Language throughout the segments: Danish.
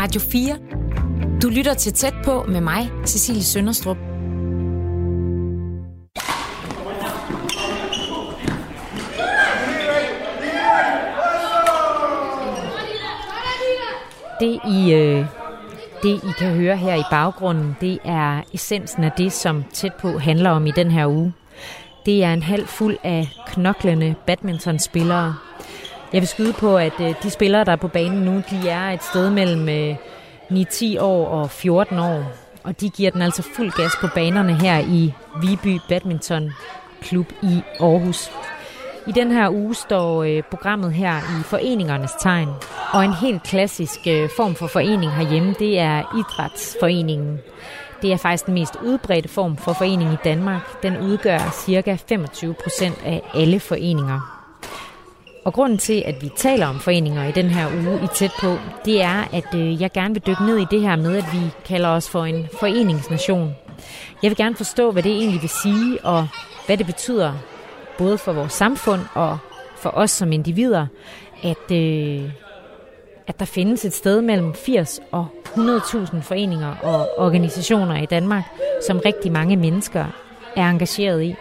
Radio 4. Du lytter til tæt på med mig, Cecilie Sønderstrup. Det I, øh, det, I kan høre her i baggrunden, det er essensen af det, som tæt på handler om i den her uge. Det er en halv fuld af knoklende badmintonspillere. Jeg vil skyde på, at øh, de spillere, der er på banen nu, de er et sted mellem øh, 9-10 år og 14 år. Og de giver den altså fuld gas på banerne her i Viby Badminton Klub i Aarhus. I den her uge står øh, programmet her i foreningernes tegn. Og en helt klassisk øh, form for forening herhjemme, det er idrætsforeningen. Det er faktisk den mest udbredte form for forening i Danmark. Den udgør ca. 25 procent af alle foreninger. Og grunden til, at vi taler om foreninger i den her uge i tæt på, det er, at øh, jeg gerne vil dykke ned i det her med, at vi kalder os for en foreningsnation. Jeg vil gerne forstå, hvad det egentlig vil sige, og hvad det betyder, både for vores samfund og for os som individer, at, øh, at der findes et sted mellem 80 og 100.000 foreninger og organisationer i Danmark, som rigtig mange mennesker er engageret i.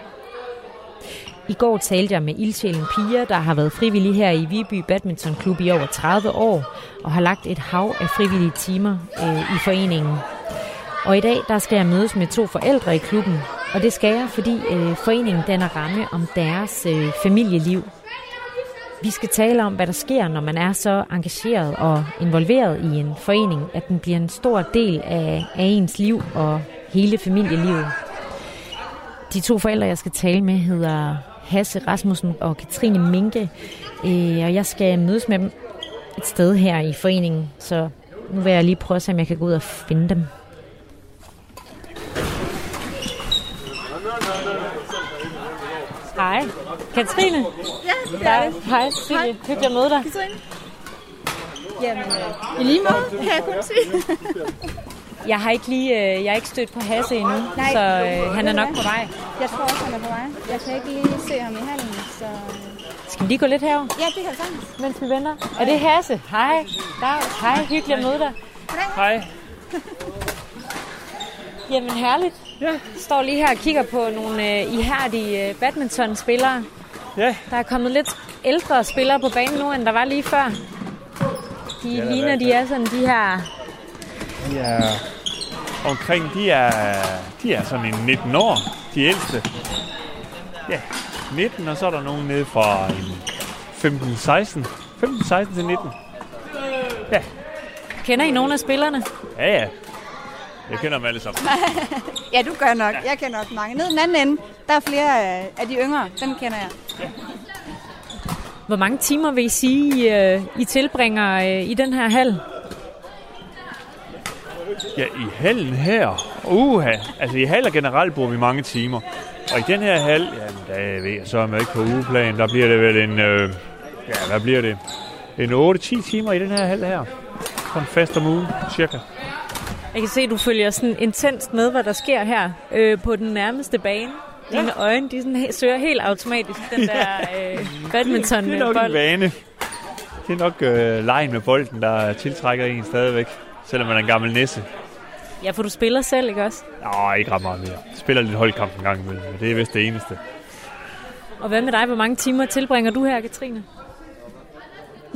I går talte jeg med ildsjælen Pia, der har været frivillig her i Viby Badminton Klub i over 30 år, og har lagt et hav af frivillige timer øh, i foreningen. Og i dag der skal jeg mødes med to forældre i klubben, og det skal jeg, fordi øh, foreningen danner ramme om deres øh, familieliv. Vi skal tale om, hvad der sker, når man er så engageret og involveret i en forening, at den bliver en stor del af, af ens liv og hele familielivet. De to forældre, jeg skal tale med, hedder Hasse Rasmussen og Katrine Minke, øh, og jeg skal mødes med dem et sted her i foreningen, så nu vil jeg lige prøve at se, om jeg kan gå ud og finde dem. Hej. Katrine? Ja, det Hej. er det. Hej. Hej. Hyggeligt at møde dig. Katrine? Jamen, øh, i lige måde, kan jeg kun sige. Jeg har ikke lige øh, jeg er ikke stødt på Hasse endnu, Nej. så øh, han er nok på vej. Jeg tror også, han er på vej. Jeg kan ikke lige se ham i hallen, så... Skal vi lige gå lidt herover, Ja, det kan jeg sagtens. mens vi venter? Er det Hasse? Hej. Dag. Hej, hyggeligt at møde dig. Hej. Jamen herligt. Ja. Står lige her og kigger på nogle øh, ihærdige øh, badmintonspillere. Ja, Der er kommet lidt ældre spillere på banen nu, end der var lige før. De Ja, ligner, er- de er sådan de her... de er omkring, de er, de er sådan en 19 år, de ældste. Ja, 19, og så er der nogen nede fra en 15-16. 15-16 til 19. Ja, Kender I nogle af spillerne? ja, ja. Jeg kender dem alle sammen. Ja, du gør nok. Jeg kender også mange. Nede den anden ende, der er flere af af de yngre. Dem kender jeg. Hvor mange timer vil I sige, I, øh, I tilbringer øh, i den her hal? Ja, i hallen her. Uha. Altså i haller generelt bruger vi mange timer. Og i den her hal, jamen der ved jeg så er man ikke på ugeplan. Der bliver det vel en, øh, ja hvad bliver det? En 8-10 timer i den her hal her. En fast om ugen, cirka. Jeg kan se, at du følger sådan intenst med, hvad der sker her øh, på den nærmeste bane. Dine øjne, de sådan, he- søger helt automatisk den der øh, badminton Det er nok en vane. Det er nok øh, lejen med bolden, der tiltrækker en stadigvæk. Selvom man er en gammel nisse. Ja, for du spiller selv, ikke også? Nå, ikke ret meget mere. Jeg spiller lidt holdkamp en gang imellem, men det er vist det eneste. Og hvad med dig? Hvor mange timer tilbringer du her, Katrine?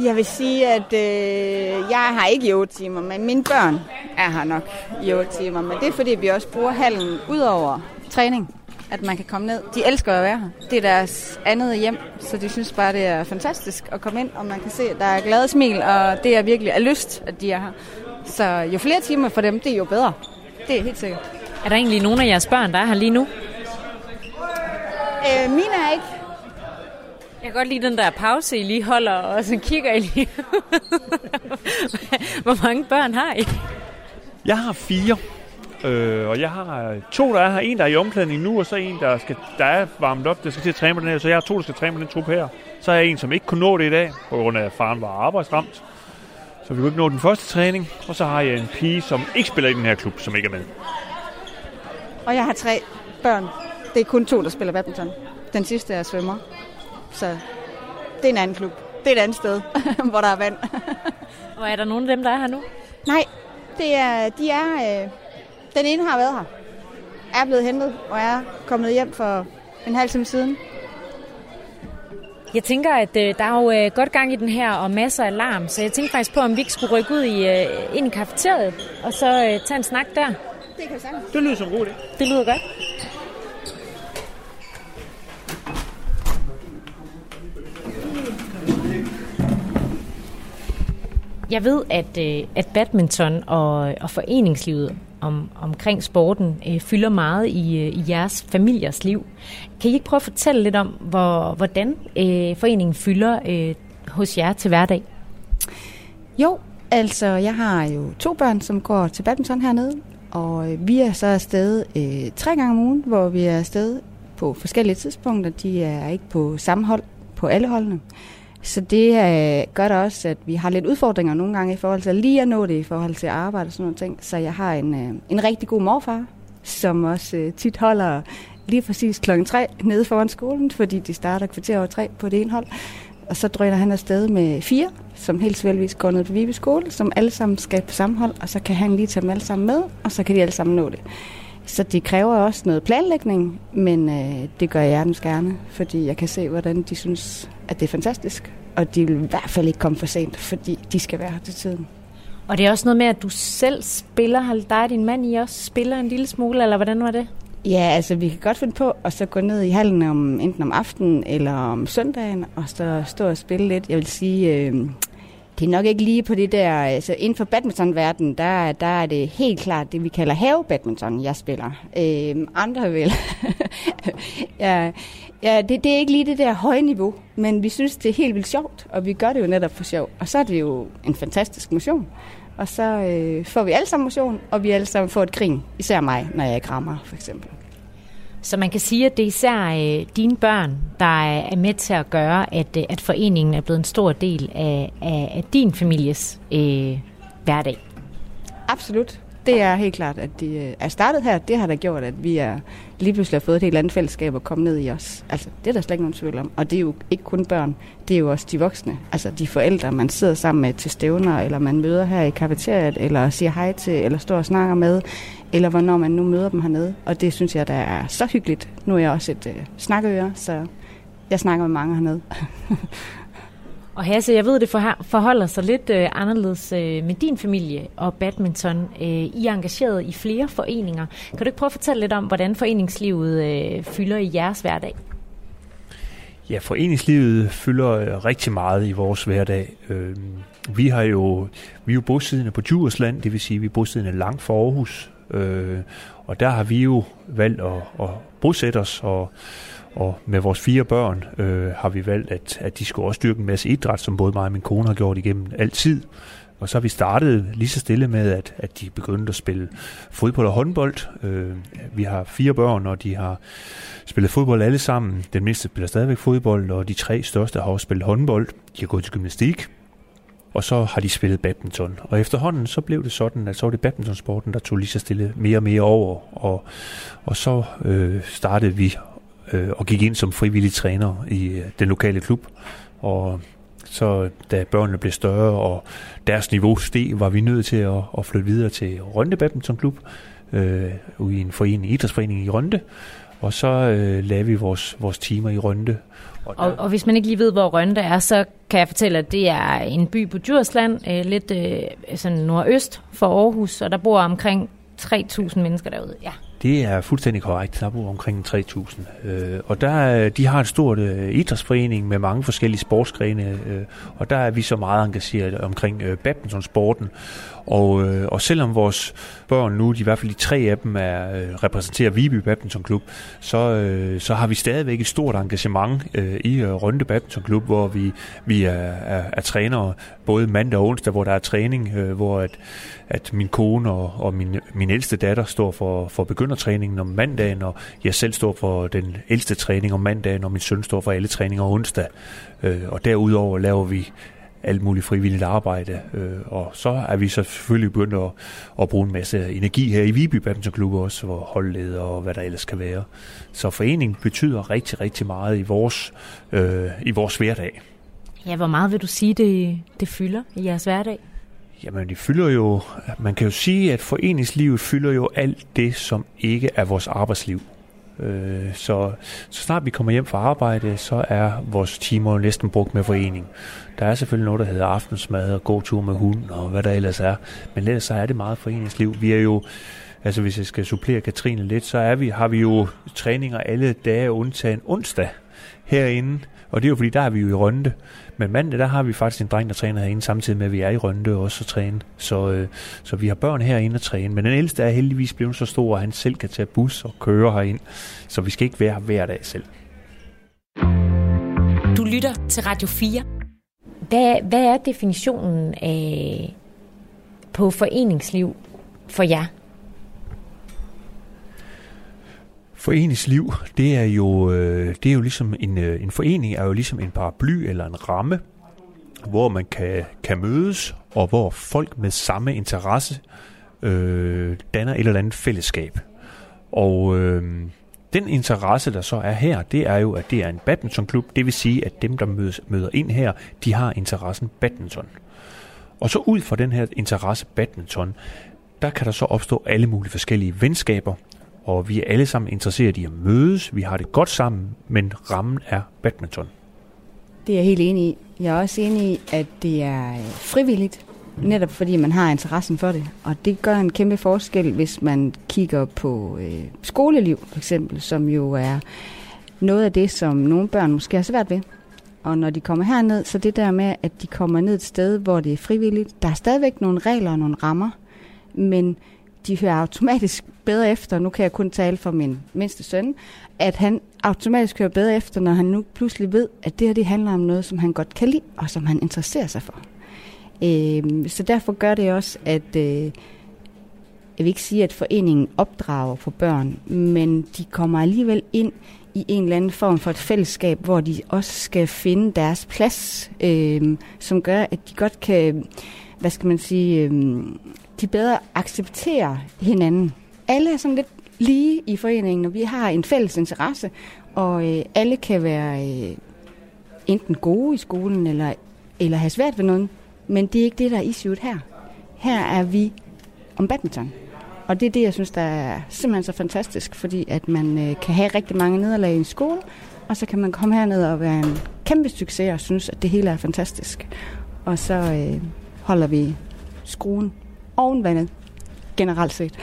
Jeg vil sige, at øh, jeg har ikke i 8 timer, men mine børn er her nok i 8 timer. Men det er fordi, vi også bruger hallen ud over træning, at man kan komme ned. De elsker at være her. Det er deres andet hjem, så de synes bare, det er fantastisk at komme ind, og man kan se, at der er glade smil, og det er virkelig af lyst, at de er her. Så jo flere timer for dem, det er jo bedre. Det er helt sikkert. Er der egentlig nogen af jeres børn, der er her lige nu? Øh, mine er ikke. Jeg kan godt lide den der pause, I lige holder, og så kigger I lige. Hvor mange børn har I? Jeg har fire, øh, og jeg har to, der er her. En, der er i omklædning nu, og så en, der, skal, der er varmet op, der skal til at træne på den her. Så jeg har to, der skal træne på den trup her. Så har jeg en, som ikke kunne nå det i dag, på grund af, at faren var arbejdsramt. Så vi kunne ikke nå den første træning. Og så har jeg en pige, som ikke spiller i den her klub, som ikke er med. Og jeg har tre børn. Det er kun to, der spiller badminton. Den sidste er svømmer. Så det er en anden klub. det er et andet sted, hvor der er vand. Og er der nogen af dem, der er her nu? Nej, det er, de er, øh, den ene har været her, er blevet hentet og er kommet hjem for en halv time siden. Jeg tænker, at øh, der er jo øh, godt gang i den her, og masser af larm, så jeg tænker faktisk på, om vi ikke skulle rykke ud i, øh, ind i kafeteriet, og så øh, tage en snak der. Det kan sagtens. Det lyder som god Det lyder godt. Jeg ved, at, øh, at badminton og, og foreningslivet om, omkring sporten øh, fylder meget i, øh, i jeres familiers liv. Kan I ikke prøve at fortælle lidt om, hvor, hvordan øh, foreningen fylder øh, hos jer til hverdag? Jo, altså jeg har jo to børn, som går til badminton hernede, og øh, vi er så afsted øh, tre gange om ugen, hvor vi er afsted på forskellige tidspunkter. De er ikke på samme hold på alle holdene. Så det øh, gør da også, at vi har lidt udfordringer nogle gange i forhold til lige at nå det i forhold til arbejde og sådan noget ting. Så jeg har en, øh, en rigtig god morfar, som også øh, tit holder lige præcis klokken 3 nede foran skolen, fordi de starter kvarter over tre på det ene hold. Og så drøner han afsted med fire, som helt selvfølgelig går ned på Vibe skole, som alle sammen skal på samme hold, og så kan han lige tage dem alle sammen med, og så kan de alle sammen nå det. Så det kræver også noget planlægning, men øh, det gør jeg hjertens gerne, fordi jeg kan se, hvordan de synes, at det er fantastisk. Og de vil i hvert fald ikke komme for sent, fordi de skal være her til tiden. Og det er også noget med, at du selv spiller, har dig og din mand i også spiller en lille smule, eller hvordan var det? Ja, altså vi kan godt finde på at så gå ned i hallen om, enten om aftenen eller om søndagen, og så stå og spille lidt. Jeg vil sige, øh, det er nok ikke lige på det der, altså inden for badmintonverdenen, der, der er det helt klart det, vi kalder havebadminton, jeg spiller. Øh, andre vil. ja, ja det, det er ikke lige det der høje niveau, men vi synes, det er helt vildt sjovt, og vi gør det jo netop for sjov. Og så er det jo en fantastisk motion. Og så øh, får vi alle sammen motion, og vi alle sammen får et grin, især mig, når jeg krammer, for eksempel. Så man kan sige, at det er især øh, dine børn, der er med til at gøre, at, øh, at foreningen er blevet en stor del af, af, af din families øh, hverdag. Absolut. Det er helt klart, at de øh, er startet her. Det har da gjort, at vi er lige pludselig har fået et helt andet fællesskab at komme ned i os. Altså, det er der slet ikke nogen tvivl om. Og det er jo ikke kun børn, det er jo også de voksne. Altså de forældre, man sidder sammen med til stævner, eller man møder her i kafeteriet, eller siger hej til, eller står og snakker med, eller hvornår man nu møder dem hernede. Og det synes jeg, der er så hyggeligt. Nu er jeg også et øh, snakkeøre, så jeg snakker med mange hernede. Og Hasse, jeg ved, det forholder sig lidt øh, anderledes øh, med din familie og badminton. Øh, I er engageret i flere foreninger. Kan du ikke prøve at fortælle lidt om, hvordan foreningslivet øh, fylder i jeres hverdag? Ja, foreningslivet fylder øh, rigtig meget i vores hverdag. Øh, vi har jo vi er jo bosiddende på Djursland, det vil sige, at vi er bosiddende langt fra Aarhus. Øh, og der har vi jo valgt at, at bosætte os og og med vores fire børn øh, har vi valgt, at, at de skulle også dyrke en masse idræt, som både mig og min kone har gjort igennem altid. Og så har vi startet lige så stille med, at, at de begyndte at spille fodbold og håndbold. Øh, vi har fire børn, og de har spillet fodbold alle sammen. Den mindste spiller stadigvæk fodbold, og de tre største har også spillet håndbold. De har gået til gymnastik, og så har de spillet badminton. Og efterhånden så blev det sådan, at så var det badmintonsporten, der tog lige så stille mere og mere over. Og, og så øh, startede vi øh, og gik ind som frivillige træner i øh, den lokale klub. Og så da børnene blev større, og deres niveau steg, var vi nødt til at, at flytte videre til Rønde Badminton Klub, øh, i en forening, idrætsforening i Rønde. Og så øh, lavede vi vores, vores timer i Rønde. Og, og, hvis man ikke lige ved, hvor Rønde er, så kan jeg fortælle, at det er en by på Djursland, øh, lidt øh, sådan nordøst for Aarhus, og der bor omkring 3.000 mennesker derude. Ja. Det er fuldstændig korrekt. Der bor omkring 3.000. Øh, og der, de har en stort øh, idrætsforening med mange forskellige sportsgrene, øh, og der er vi så meget engageret omkring øh, badmintonsporten. Og, øh, og selvom vores børn nu, de i hvert fald de tre af dem, er, øh, repræsenterer Viby Badminton Klub, så, øh, så har vi stadigvæk et stort engagement øh, i øh, Rønde Badminton Klub, hvor vi, vi er, er, er trænere både mandag og onsdag, hvor der er træning, øh, hvor at, at min kone og, og min, min ældste datter står for, for begyndertræningen om mandagen, og jeg selv står for den ældste træning om mandagen, og min søn står for alle træninger onsdag. Øh, og derudover laver vi alt muligt frivilligt arbejde. Øh, og så er vi så selvfølgelig begyndt at, at bruge en masse energi her i Viby Badminton Klub også, hvor holdleder og hvad der ellers kan være. Så foreningen betyder rigtig, rigtig meget i vores, øh, i vores hverdag. Ja, hvor meget vil du sige, det, det fylder i jeres hverdag? Jamen, det fylder jo, man kan jo sige, at foreningslivet fylder jo alt det, som ikke er vores arbejdsliv. Øh, så, så snart vi kommer hjem fra arbejde, så er vores timer næsten brugt med forening. Der er selvfølgelig noget, der hedder aftensmad og god tur med hunden og hvad der ellers er. Men ellers så er det meget foreningsliv. Vi er jo, altså hvis jeg skal supplere Katrine lidt, så er vi, har vi jo træninger alle dage undtagen onsdag herinde. Og det er jo fordi, der er vi jo i Rønde. Men mandag, der har vi faktisk en dreng, der træner herinde, samtidig med, at vi er i Rønde også at træne. Så, øh, så vi har børn herinde at træne. Men den ældste er heldigvis blevet så stor, at han selv kan tage bus og køre herind. Så vi skal ikke være her hver dag selv. Du lytter til Radio 4. Hvad, hvad er definitionen af på foreningsliv for jer? Foreningsliv, det er jo, øh, det er jo ligesom en, øh, en forening er jo ligesom en paraply eller en ramme, hvor man kan, kan mødes, og hvor folk med samme interesse øh, danner et eller andet fællesskab. Og øh, den interesse, der så er her, det er jo, at det er en badmintonklub. Det vil sige, at dem, der mødes, møder ind her, de har interessen badminton. Og så ud fra den her interesse badminton, der kan der så opstå alle mulige forskellige venskaber, og vi er alle sammen interesseret i at mødes, vi har det godt sammen, men rammen er badminton. Det er jeg helt enig i. Jeg er også enig i, at det er øh, frivilligt, netop fordi man har interessen for det. Og det gør en kæmpe forskel, hvis man kigger på øh, skoleliv, for eksempel, som jo er noget af det, som nogle børn måske har svært ved. Og når de kommer herned, så det der med, at de kommer ned et sted, hvor det er frivilligt. Der er stadigvæk nogle regler og nogle rammer, men de hører automatisk bedre efter, nu kan jeg kun tale for min mindste søn, at han automatisk hører bedre efter, når han nu pludselig ved, at det her det handler om noget, som han godt kan lide, og som han interesserer sig for. Øh, så derfor gør det også, at øh, jeg vil ikke sige, at foreningen opdrager for børn, men de kommer alligevel ind i en eller anden form for et fællesskab, hvor de også skal finde deres plads, øh, som gør, at de godt kan, hvad skal man sige, øh, de bedre accepterer hinanden. Alle er sådan lidt lige i foreningen, og vi har en fælles interesse, og øh, alle kan være øh, enten gode i skolen, eller, eller have svært ved noget, men det er ikke det, der er issueet her. Her er vi om badminton. Og det er det, jeg synes, der er simpelthen så fantastisk, fordi at man øh, kan have rigtig mange nederlag i en skole, og så kan man komme herned og være en kæmpe succes og synes, at det hele er fantastisk. Og så øh, holder vi skruen oven vandet, generelt set.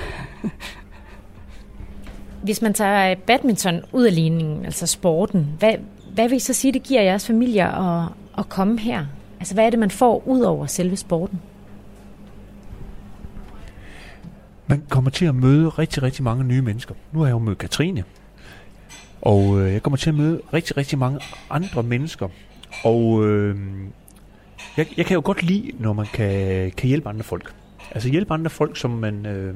Hvis man tager badminton ud af ligningen, altså sporten, hvad, hvad vil I så sige, det giver jeres familier at, at komme her? Altså, hvad er det, man får ud over selve sporten? Man kommer til at møde rigtig, rigtig mange nye mennesker. Nu har jeg jo mødt Katrine, og øh, jeg kommer til at møde rigtig, rigtig mange andre mennesker. Og øh, jeg, jeg kan jo godt lide, når man kan, kan hjælpe andre folk. Altså hjælpe andre folk, som man øh,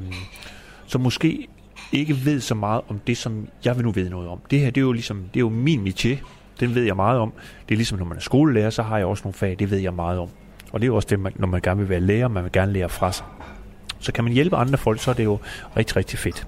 som måske ikke ved så meget om det, som jeg vil nu vide noget om. Det her, det er jo ligesom, det er jo min métier. Den ved jeg meget om. Det er ligesom, når man er skolelærer, så har jeg også nogle fag, det ved jeg meget om. Og det er jo også det, man, når man gerne vil være lærer, man vil gerne lære fra sig. Så kan man hjælpe andre folk, så er det jo rigtig, rigtig fedt.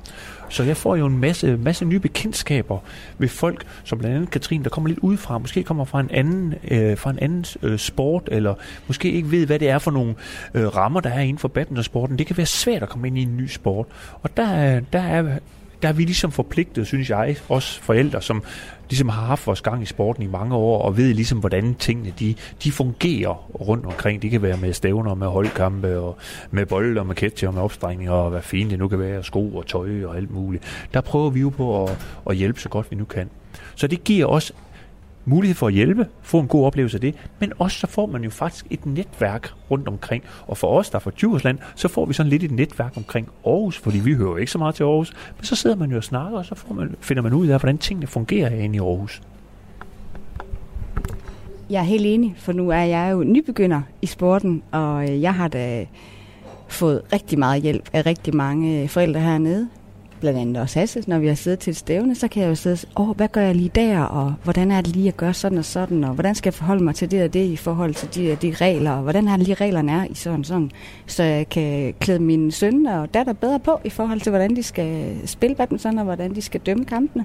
Så jeg får jo en masse, masse nye bekendtskaber ved folk, som blandt andet Katrine, der kommer lidt udefra, måske kommer fra en anden, øh, fra en anden øh, sport, eller måske ikke ved, hvad det er for nogle øh, rammer, der er inden for badmintonsporten. Det kan være svært at komme ind i en ny sport. Og der, der er der er vi ligesom forpligtet, synes jeg, os forældre, som ligesom har haft vores gang i sporten i mange år, og ved ligesom, hvordan tingene de, de fungerer rundt omkring. Det kan være med stævner, med holdkampe, og med bolde, og med ketcher, og med opstrækninger, og hvad fint det nu kan være, sko og tøj og alt muligt. Der prøver vi jo på at, at hjælpe så godt vi nu kan. Så det giver os mulighed for at hjælpe, få en god oplevelse af det, men også så får man jo faktisk et netværk rundt omkring. Og for os, der er fra Djursland, så får vi sådan lidt et netværk omkring Aarhus, fordi vi hører jo ikke så meget til Aarhus, men så sidder man jo og snakker, og så får man, finder man ud af, hvordan tingene fungerer herinde i Aarhus. Jeg er helt enig, for nu er jeg jo nybegynder i sporten, og øh, jeg har da fået rigtig meget hjælp af rigtig mange øh, forældre hernede blandt andet også Hasse, når vi har siddet til et stævne, så kan jeg jo sidde og åh, hvad gør jeg lige der, og hvordan er det lige at gøre sådan og sådan, og hvordan skal jeg forholde mig til det og det i forhold til de, de regler, og hvordan er det lige reglerne er i sådan sådan, så jeg kan klæde min søn og datter bedre på i forhold til, hvordan de skal spille badminton, og hvordan de skal dømme kampene.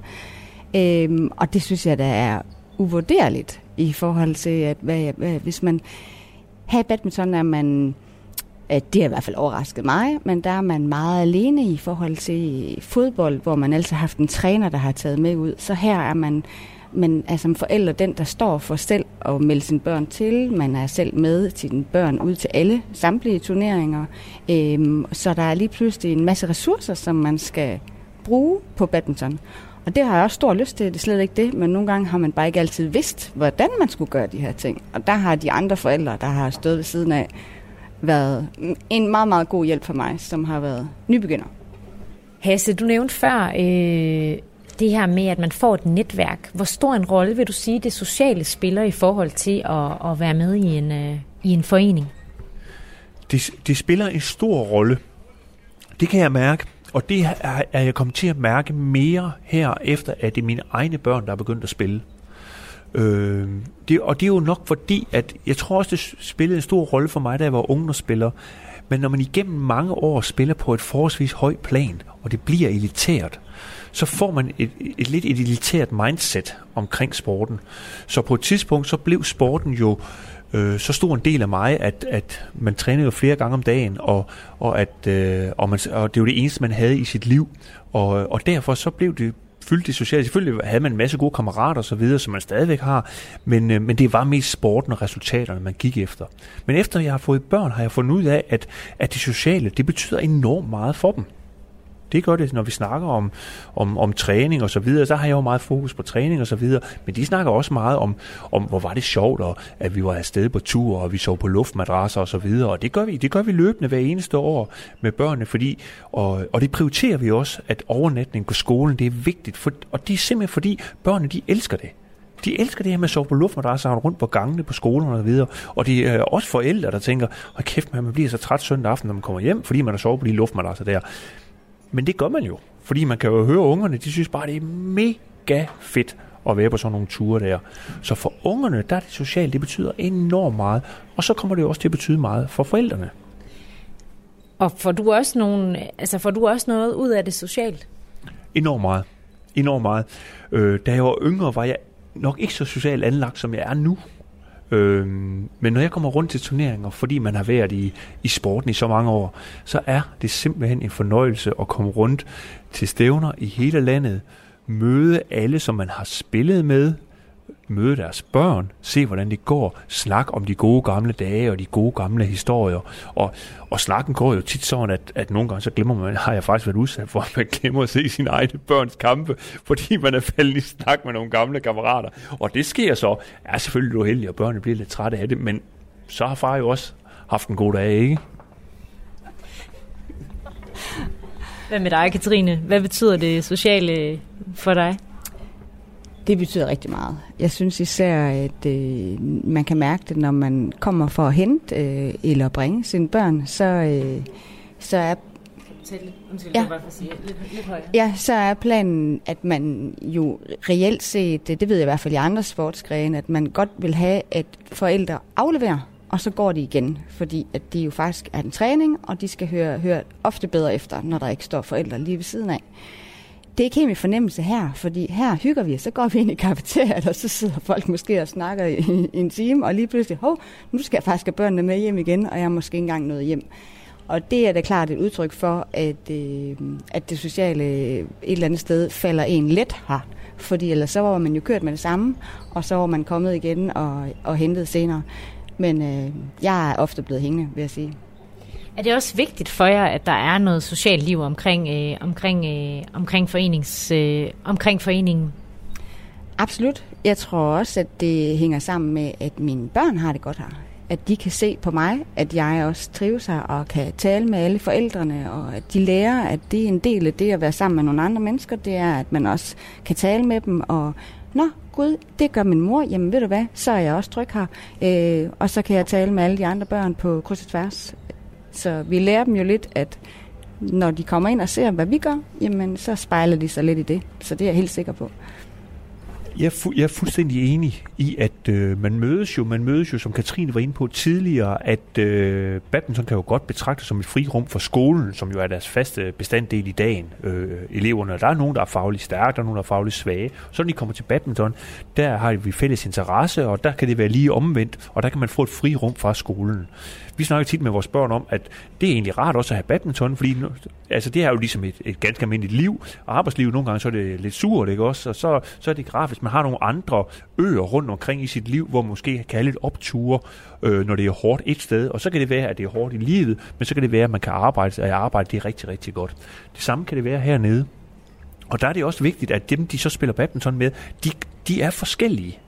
Øhm, og det synes jeg, der er uvurderligt i forhold til, at hvad, hvad, hvis man... Her i badminton er man at det har i hvert fald overrasket mig, men der er man meget alene i forhold til fodbold, hvor man altid har haft en træner, der har taget med ud. Så her er man, man er som forældre den, der står for selv at melde sine børn til. Man er selv med til sine børn ud til alle samtlige turneringer. Øhm, så der er lige pludselig en masse ressourcer, som man skal bruge på badminton. Og det har jeg også stor lyst til, det er slet ikke det, men nogle gange har man bare ikke altid vidst, hvordan man skulle gøre de her ting. Og der har de andre forældre, der har stået ved siden af, været en meget, meget god hjælp for mig, som har været nybegynder. Hasse, du nævnte før øh, det her med, at man får et netværk. Hvor stor en rolle vil du sige, det sociale spiller i forhold til at, at være med i en, øh, i en forening? Det, det spiller en stor rolle. Det kan jeg mærke. Og det er, er jeg kommet til at mærke mere her, efter at det er mine egne børn, der er begyndt at spille. Øh, det, og det er jo nok fordi, at jeg tror også, det spillede en stor rolle for mig, da jeg var ungdomsspiller. Men når man igennem mange år spiller på et forholdsvis højt plan, og det bliver elitært, så får man et, et lidt et elitært mindset omkring sporten. Så på et tidspunkt, så blev sporten jo øh, så stor en del af mig, at, at man trænede jo flere gange om dagen, og, og, at, øh, og, man, og det var det eneste, man havde i sit liv. Og, og derfor så blev det fyldte det sociale. Selvfølgelig havde man en masse gode kammerater og så videre, som man stadigvæk har, men, øh, men det var mest sporten og resultaterne, man gik efter. Men efter jeg har fået børn, har jeg fundet ud af, at, at det sociale, det betyder enormt meget for dem. Det gør det, når vi snakker om, om, om træning og så videre. Så har jeg jo meget fokus på træning og så videre. Men de snakker også meget om, om hvor var det sjovt, og at vi var afsted på tur, og vi sov på luftmadrasser og så videre. Og det gør vi, det gør vi løbende hver eneste år med børnene, fordi, og, og det prioriterer vi også, at overnatning på skolen, det er vigtigt. For, og det er simpelthen fordi, børnene, de elsker det. De elsker det her med at sove på luftmadrasser rundt på gangene på skolerne og videre. Og det er øh, også forældre, der tænker, hold kæft, man bliver så træt søndag aften, når man kommer hjem, fordi man har sovet på de luftmadrasser der. Men det gør man jo. Fordi man kan jo høre ungerne, de synes bare, det er mega fedt at være på sådan nogle ture der. Så for ungerne, der er det socialt, det betyder enormt meget. Og så kommer det jo også til at betyde meget for forældrene. Og får du også, nogle, altså får du også noget ud af det socialt? Enormt meget. Enormt meget. Øh, da jeg var yngre, var jeg nok ikke så socialt anlagt, som jeg er nu. Øh, men når jeg kommer rundt til turneringer, fordi man har været i, i sporten i så mange år, så er det simpelthen en fornøjelse at komme rundt til stævner i hele landet, møde alle, som man har spillet med, møde deres børn, se hvordan det går, snak om de gode gamle dage og de gode gamle historier. Og, og snakken går jo tit sådan, at, at nogle gange så glemmer man, har jeg faktisk været udsat for, at man glemmer at se sine egne børns kampe, fordi man er faldet i snak med nogle gamle kammerater. Og det sker så. Jeg er selvfølgelig heldig, og børnene bliver lidt trætte af det, men så har far jo også haft en god dag, ikke? Hvad med dig, Katrine? Hvad betyder det sociale for dig? Det betyder rigtig meget. Jeg synes især, at øh, man kan mærke det, når man kommer for at hente øh, eller bringe sine børn, så, øh, så er ja. Ja, så er planen, at man jo reelt set, det ved jeg i hvert fald i andre sportsgrene, at man godt vil have, at forældre afleverer, og så går de igen, fordi at de jo faktisk er en træning, og de skal høre, høre ofte bedre efter, når der ikke står forældre lige ved siden af det er ikke helt min fornemmelse her, fordi her hygger vi, så går vi ind i kafeteriet, og så sidder folk måske og snakker i, i en time, og lige pludselig, hov, nu skal jeg faktisk have børnene med hjem igen, og jeg er måske ikke engang nået hjem. Og det er da klart et udtryk for, at, øh, at det sociale øh, et eller andet sted falder en let her. Fordi ellers så var man jo kørt med det samme, og så var man kommet igen og, og hentet senere. Men øh, jeg er ofte blevet hængende, vil jeg sige. Er det også vigtigt for jer, at der er noget socialt liv omkring, øh, omkring, øh, omkring, forenings, øh, omkring foreningen? Absolut. Jeg tror også, at det hænger sammen med, at mine børn har det godt her. At de kan se på mig, at jeg også trives her og kan tale med alle forældrene, og at de lærer, at det er en del af det at være sammen med nogle andre mennesker, det er, at man også kan tale med dem, og nå, gud, det gør min mor, jamen ved du hvad, så er jeg også tryg her. Øh, og så kan jeg tale med alle de andre børn på kryds og tværs. Så vi lærer dem jo lidt, at når de kommer ind og ser, hvad vi gør, jamen så spejler de sig lidt i det. Så det er jeg helt sikker på. Jeg er, fu- jeg er fuldstændig enig i, at øh, man mødes jo, man mødes jo, som Katrine var inde på tidligere, at øh, badminton kan jo godt betragtes som et frirum for skolen, som jo er deres faste bestanddel i dagen. Øh, eleverne, der er nogen, der er fagligt stærke, der er nogen, der er fagligt svage. Så når de kommer til badminton, der har vi fælles interesse, og der kan det være lige omvendt, og der kan man få et frirum fra skolen. Vi snakker tit med vores børn om, at det er egentlig rart også at have badminton, fordi nu, altså det er jo ligesom et, et ganske almindeligt liv, og arbejdsliv nogle gange så er det lidt surt, ikke også? Og så, så er det grafisk. man har nogle andre øer rundt omkring i sit liv, hvor man måske kan have lidt opture, øh, når det er hårdt et sted, og så kan det være, at det er hårdt i livet, men så kan det være, at man kan arbejde, og arbejde det er rigtig, rigtig godt. Det samme kan det være hernede. Og der er det også vigtigt, at dem, de så spiller badminton med, de, de er forskellige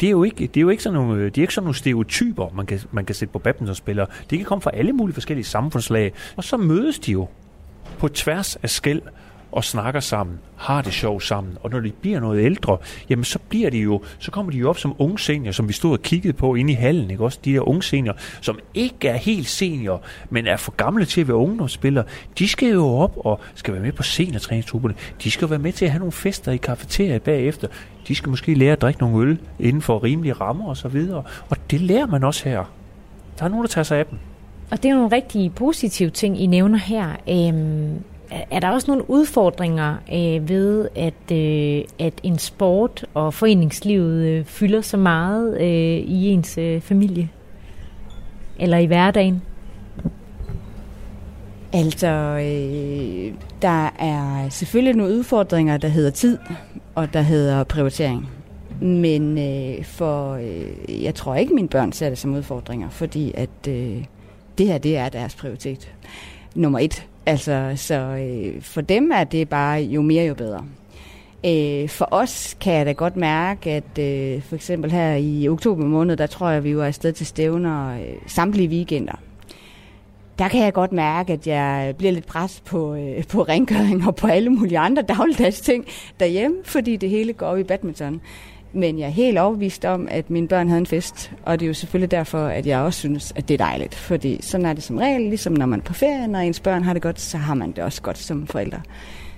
det er jo ikke, det er jo ikke sådan nogle, det er ikke sådan nogle stereotyper, man kan, man kan sætte på badmintonspillere. De kan komme fra alle mulige forskellige samfundslag, og så mødes de jo på tværs af skæld og snakker sammen, har det sjovt sammen. Og når de bliver noget ældre, jamen så bliver de jo, så kommer de jo op som unge senior, som vi stod og kiggede på inde i hallen, ikke også? De der unge senior, som ikke er helt senior, men er for gamle til at være ungdomsspillere. De skal jo op og skal være med på seniortræningsgrupperne. De skal være med til at have nogle fester i kafeteriet bagefter. De skal måske lære at drikke nogle øl inden for rimelige rammer og så videre. Og det lærer man også her. Der er nogen, der tager sig af dem. Og det er nogle rigtig positive ting, I nævner her. Øhm, er der også nogle udfordringer øh, ved, at, øh, at en sport og foreningslivet øh, fylder så meget øh, i ens øh, familie? Eller i hverdagen? Altså, øh, der er selvfølgelig nogle udfordringer, der hedder tid, og der hedder prioritering. Men øh, for, øh, jeg tror ikke, mine børn ser det som udfordringer, fordi at øh, det her, det er deres prioritet. Nummer et. Altså, så øh, for dem er det bare jo mere, jo bedre. Øh, for os kan jeg da godt mærke, at øh, for eksempel her i oktober måned, der tror jeg, vi var afsted til stævner øh, samtlige weekender. Der kan jeg godt mærke, at jeg bliver lidt pres på, øh, på rengøring og på alle mulige andre dagligdags ting derhjemme, fordi det hele går op i badminton. Men jeg er helt overbevist om, at mine børn havde en fest, og det er jo selvfølgelig derfor, at jeg også synes, at det er dejligt. Fordi sådan er det som regel, ligesom når man er på ferie, når ens børn har det godt, så har man det også godt som forældre.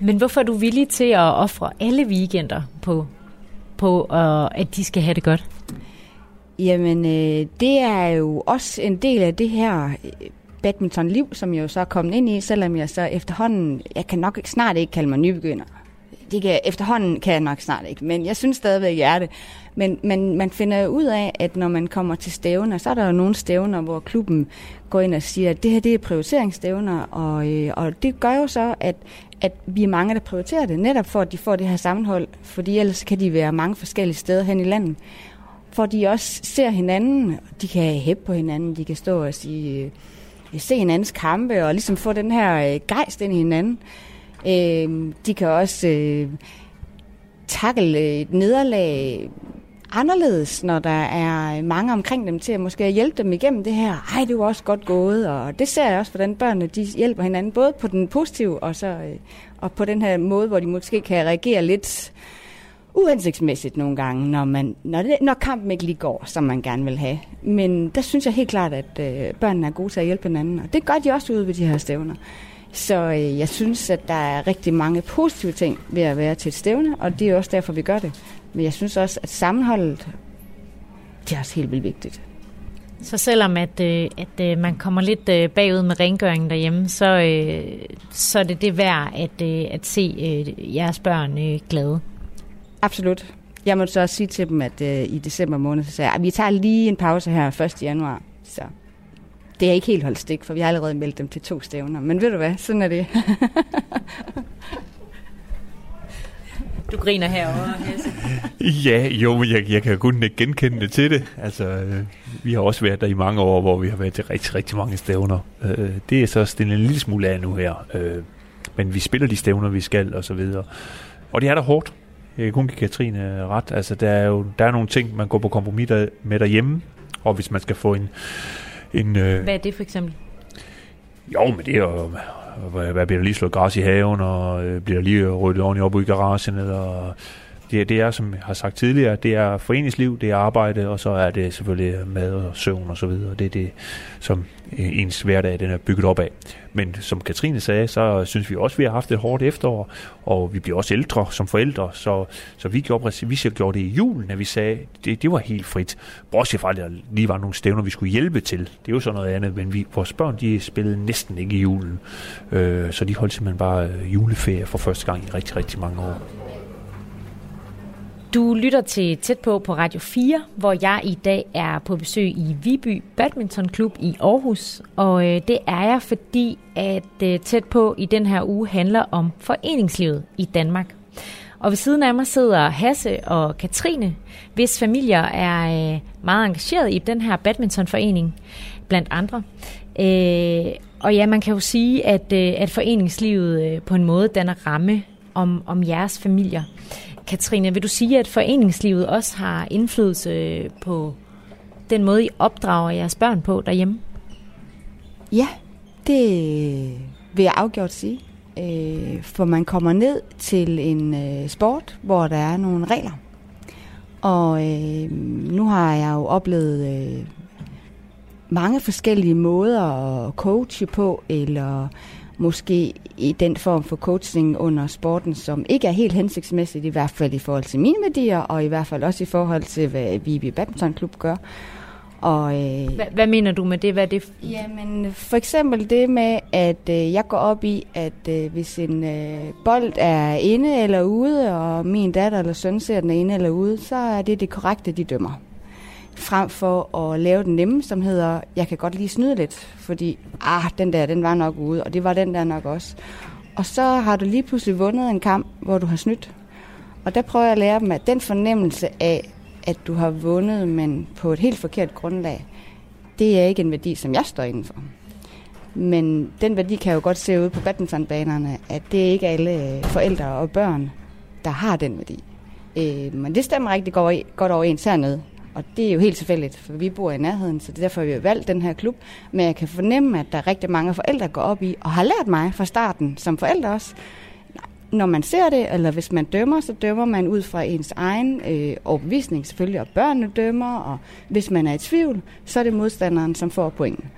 Men hvorfor er du villig til at ofre alle weekender på, på uh, at de skal have det godt? Jamen, øh, det er jo også en del af det her øh, badmintonliv, som jeg jo så er kommet ind i, selvom jeg så efterhånden, jeg kan nok snart ikke kalde mig nybegynder det kan, efterhånden kan jeg nok snart ikke, men jeg synes stadigvæk, jeg er det. Men, men man finder ud af, at når man kommer til stævner, så er der jo nogle stævner, hvor klubben går ind og siger, at det her det er prioriteringsstævner, og, øh, og det gør jo så, at, at vi er mange, der prioriterer det, netop for, at de får det her sammenhold, fordi ellers kan de være mange forskellige steder hen i landet. For de også ser hinanden, de kan hæppe på hinanden, de kan stå og sige, øh, se hinandens kampe, og ligesom få den her øh, gejst ind i hinanden. Øh, Øhm, de kan også øh, takle øh, et nederlag anderledes, når der er mange omkring dem til at måske hjælpe dem igennem det her. Ej, det var også godt gået, og det ser jeg også, hvordan børnene de hjælper hinanden, både på den positive og, så, øh, og på den her måde, hvor de måske kan reagere lidt uhensigtsmæssigt nogle gange, når, man, når, det, når kampen ikke lige går, som man gerne vil have. Men der synes jeg helt klart, at øh, børnene er gode til at hjælpe hinanden, og det gør de også ude ved de her stævner. Så øh, jeg synes, at der er rigtig mange positive ting ved at være til et stævne, og det er også derfor, vi gør det. Men jeg synes også, at sammenholdet, det er også helt vildt vigtigt. Så selvom at, øh, at øh, man kommer lidt øh, bagud med rengøringen derhjemme, så, øh, så er det det værd at, øh, at se øh, jeres børn øh, glade? Absolut. Jeg må så også sige til dem, at øh, i december måned, så sagde jeg, at vi tager lige en pause her 1. januar. Så det er ikke helt holdt stik, for vi har allerede meldt dem til to stævner. Men ved du hvad, sådan er det. Du griner herovre, Hasse. Ja, jo, men jeg, jeg kan kun ikke genkende det til det. Altså, øh, vi har også været der i mange år, hvor vi har været til rigtig, rigtig mange stævner. Øh, det er så stillet en lille smule af nu her. Øh, men vi spiller de stævner, vi skal, og så videre. Og det er der hårdt. Jeg kan kun give Katrine ret. Altså, der er jo der er nogle ting, man går på kompromis der, med derhjemme. Og hvis man skal få en, en, øh, hvad er det for eksempel? Jo, men det er jo, hvad, bliver der lige slået græs i haven, og øh, bliver der lige ryddet ordentligt op i garagen, eller det, det er, som jeg har sagt tidligere, det er foreningsliv, det er arbejde, og så er det selvfølgelig mad og søvn og så videre. Det er det, som øh, ens hverdag den er bygget op af. Men som Katrine sagde, så synes vi også, at vi har haft et hårdt efterår, og vi bliver også ældre som forældre, så, så vi, gjorde, vi gjorde det i julen, at vi sagde, det, det var helt frit. Bortset fra, at der lige var nogle stævner, vi skulle hjælpe til. Det er jo sådan noget andet, men vi, vores børn, de spillede næsten ikke i julen, øh, så de holdt simpelthen bare øh, juleferie for første gang i rigtig, rigtig mange år. Du lytter til Tæt på på Radio 4, hvor jeg i dag er på besøg i Viby Badminton Klub i Aarhus. Og øh, det er jeg, fordi at øh, Tæt på i den her uge handler om foreningslivet i Danmark. Og ved siden af mig sidder Hasse og Katrine, hvis familier er øh, meget engageret i den her badmintonforening, blandt andre. Øh, og ja, man kan jo sige, at, øh, at foreningslivet øh, på en måde danner ramme om, om jeres familier. Katrine, vil du sige, at foreningslivet også har indflydelse på den måde, I opdrager jeres børn på derhjemme? Ja, det vil jeg afgjort sige. Øh, for man kommer ned til en øh, sport, hvor der er nogle regler. Og øh, nu har jeg jo oplevet øh, mange forskellige måder at coache på, eller måske i den form for coaching under sporten, som ikke er helt hensigtsmæssigt, i hvert fald i forhold til mine værdier, og i hvert fald også i forhold til, hvad Viby Badminton Klub gør. Og, øh, hvad, hvad mener du med det? Hvad det? Jamen, for eksempel det med, at øh, jeg går op i, at øh, hvis en øh, bold er inde eller ude, og min datter eller søn ser den inde eller ude, så er det det korrekte, de dømmer frem for at lave den nemme, som hedder, jeg kan godt lige snyde lidt, fordi, ah, den der, den var nok ude, og det var den der nok også. Og så har du lige pludselig vundet en kamp, hvor du har snydt. Og der prøver jeg at lære dem, at den fornemmelse af, at du har vundet, men på et helt forkert grundlag, det er ikke en værdi, som jeg står indenfor. Men den værdi kan jo godt se ud på badmintonbanerne, at det er ikke alle øh, forældre og børn, der har den værdi. Øh, men det stemmer rigtig godt overens hernede. Og det er jo helt tilfældigt, for vi bor i nærheden, så det er derfor, vi har valgt den her klub. Men jeg kan fornemme, at der er rigtig mange forældre, der går op i, og har lært mig fra starten, som forældre også, når man ser det, eller hvis man dømmer, så dømmer man ud fra ens egen øh, overbevisning selvfølgelig, og børnene dømmer, og hvis man er i tvivl, så er det modstanderen, som får pointen.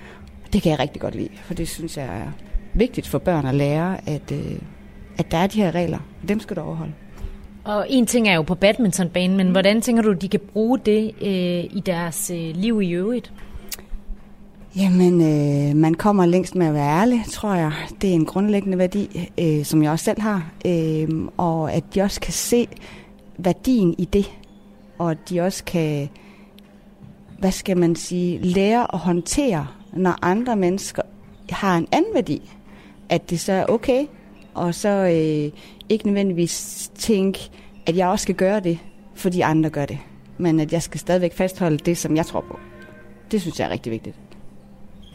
Det kan jeg rigtig godt lide, for det synes jeg er vigtigt for børn at lære, at, øh, at der er de her regler, og dem skal du overholde. Og en ting er jo på badmintonbanen, men mm. hvordan tænker du, de kan bruge det øh, i deres øh, liv i øvrigt? Jamen, øh, man kommer længst med at være ærlig, tror jeg. Det er en grundlæggende værdi, øh, som jeg også selv har. Øh, og at de også kan se værdien i det. Og at de også kan, hvad skal man sige, lære at håndtere, når andre mennesker har en anden værdi. At det så er okay, og så øh, ikke nødvendigvis tænke, at jeg også skal gøre det, fordi andre gør det. Men at jeg skal stadigvæk fastholde det, som jeg tror på. Det synes jeg er rigtig vigtigt.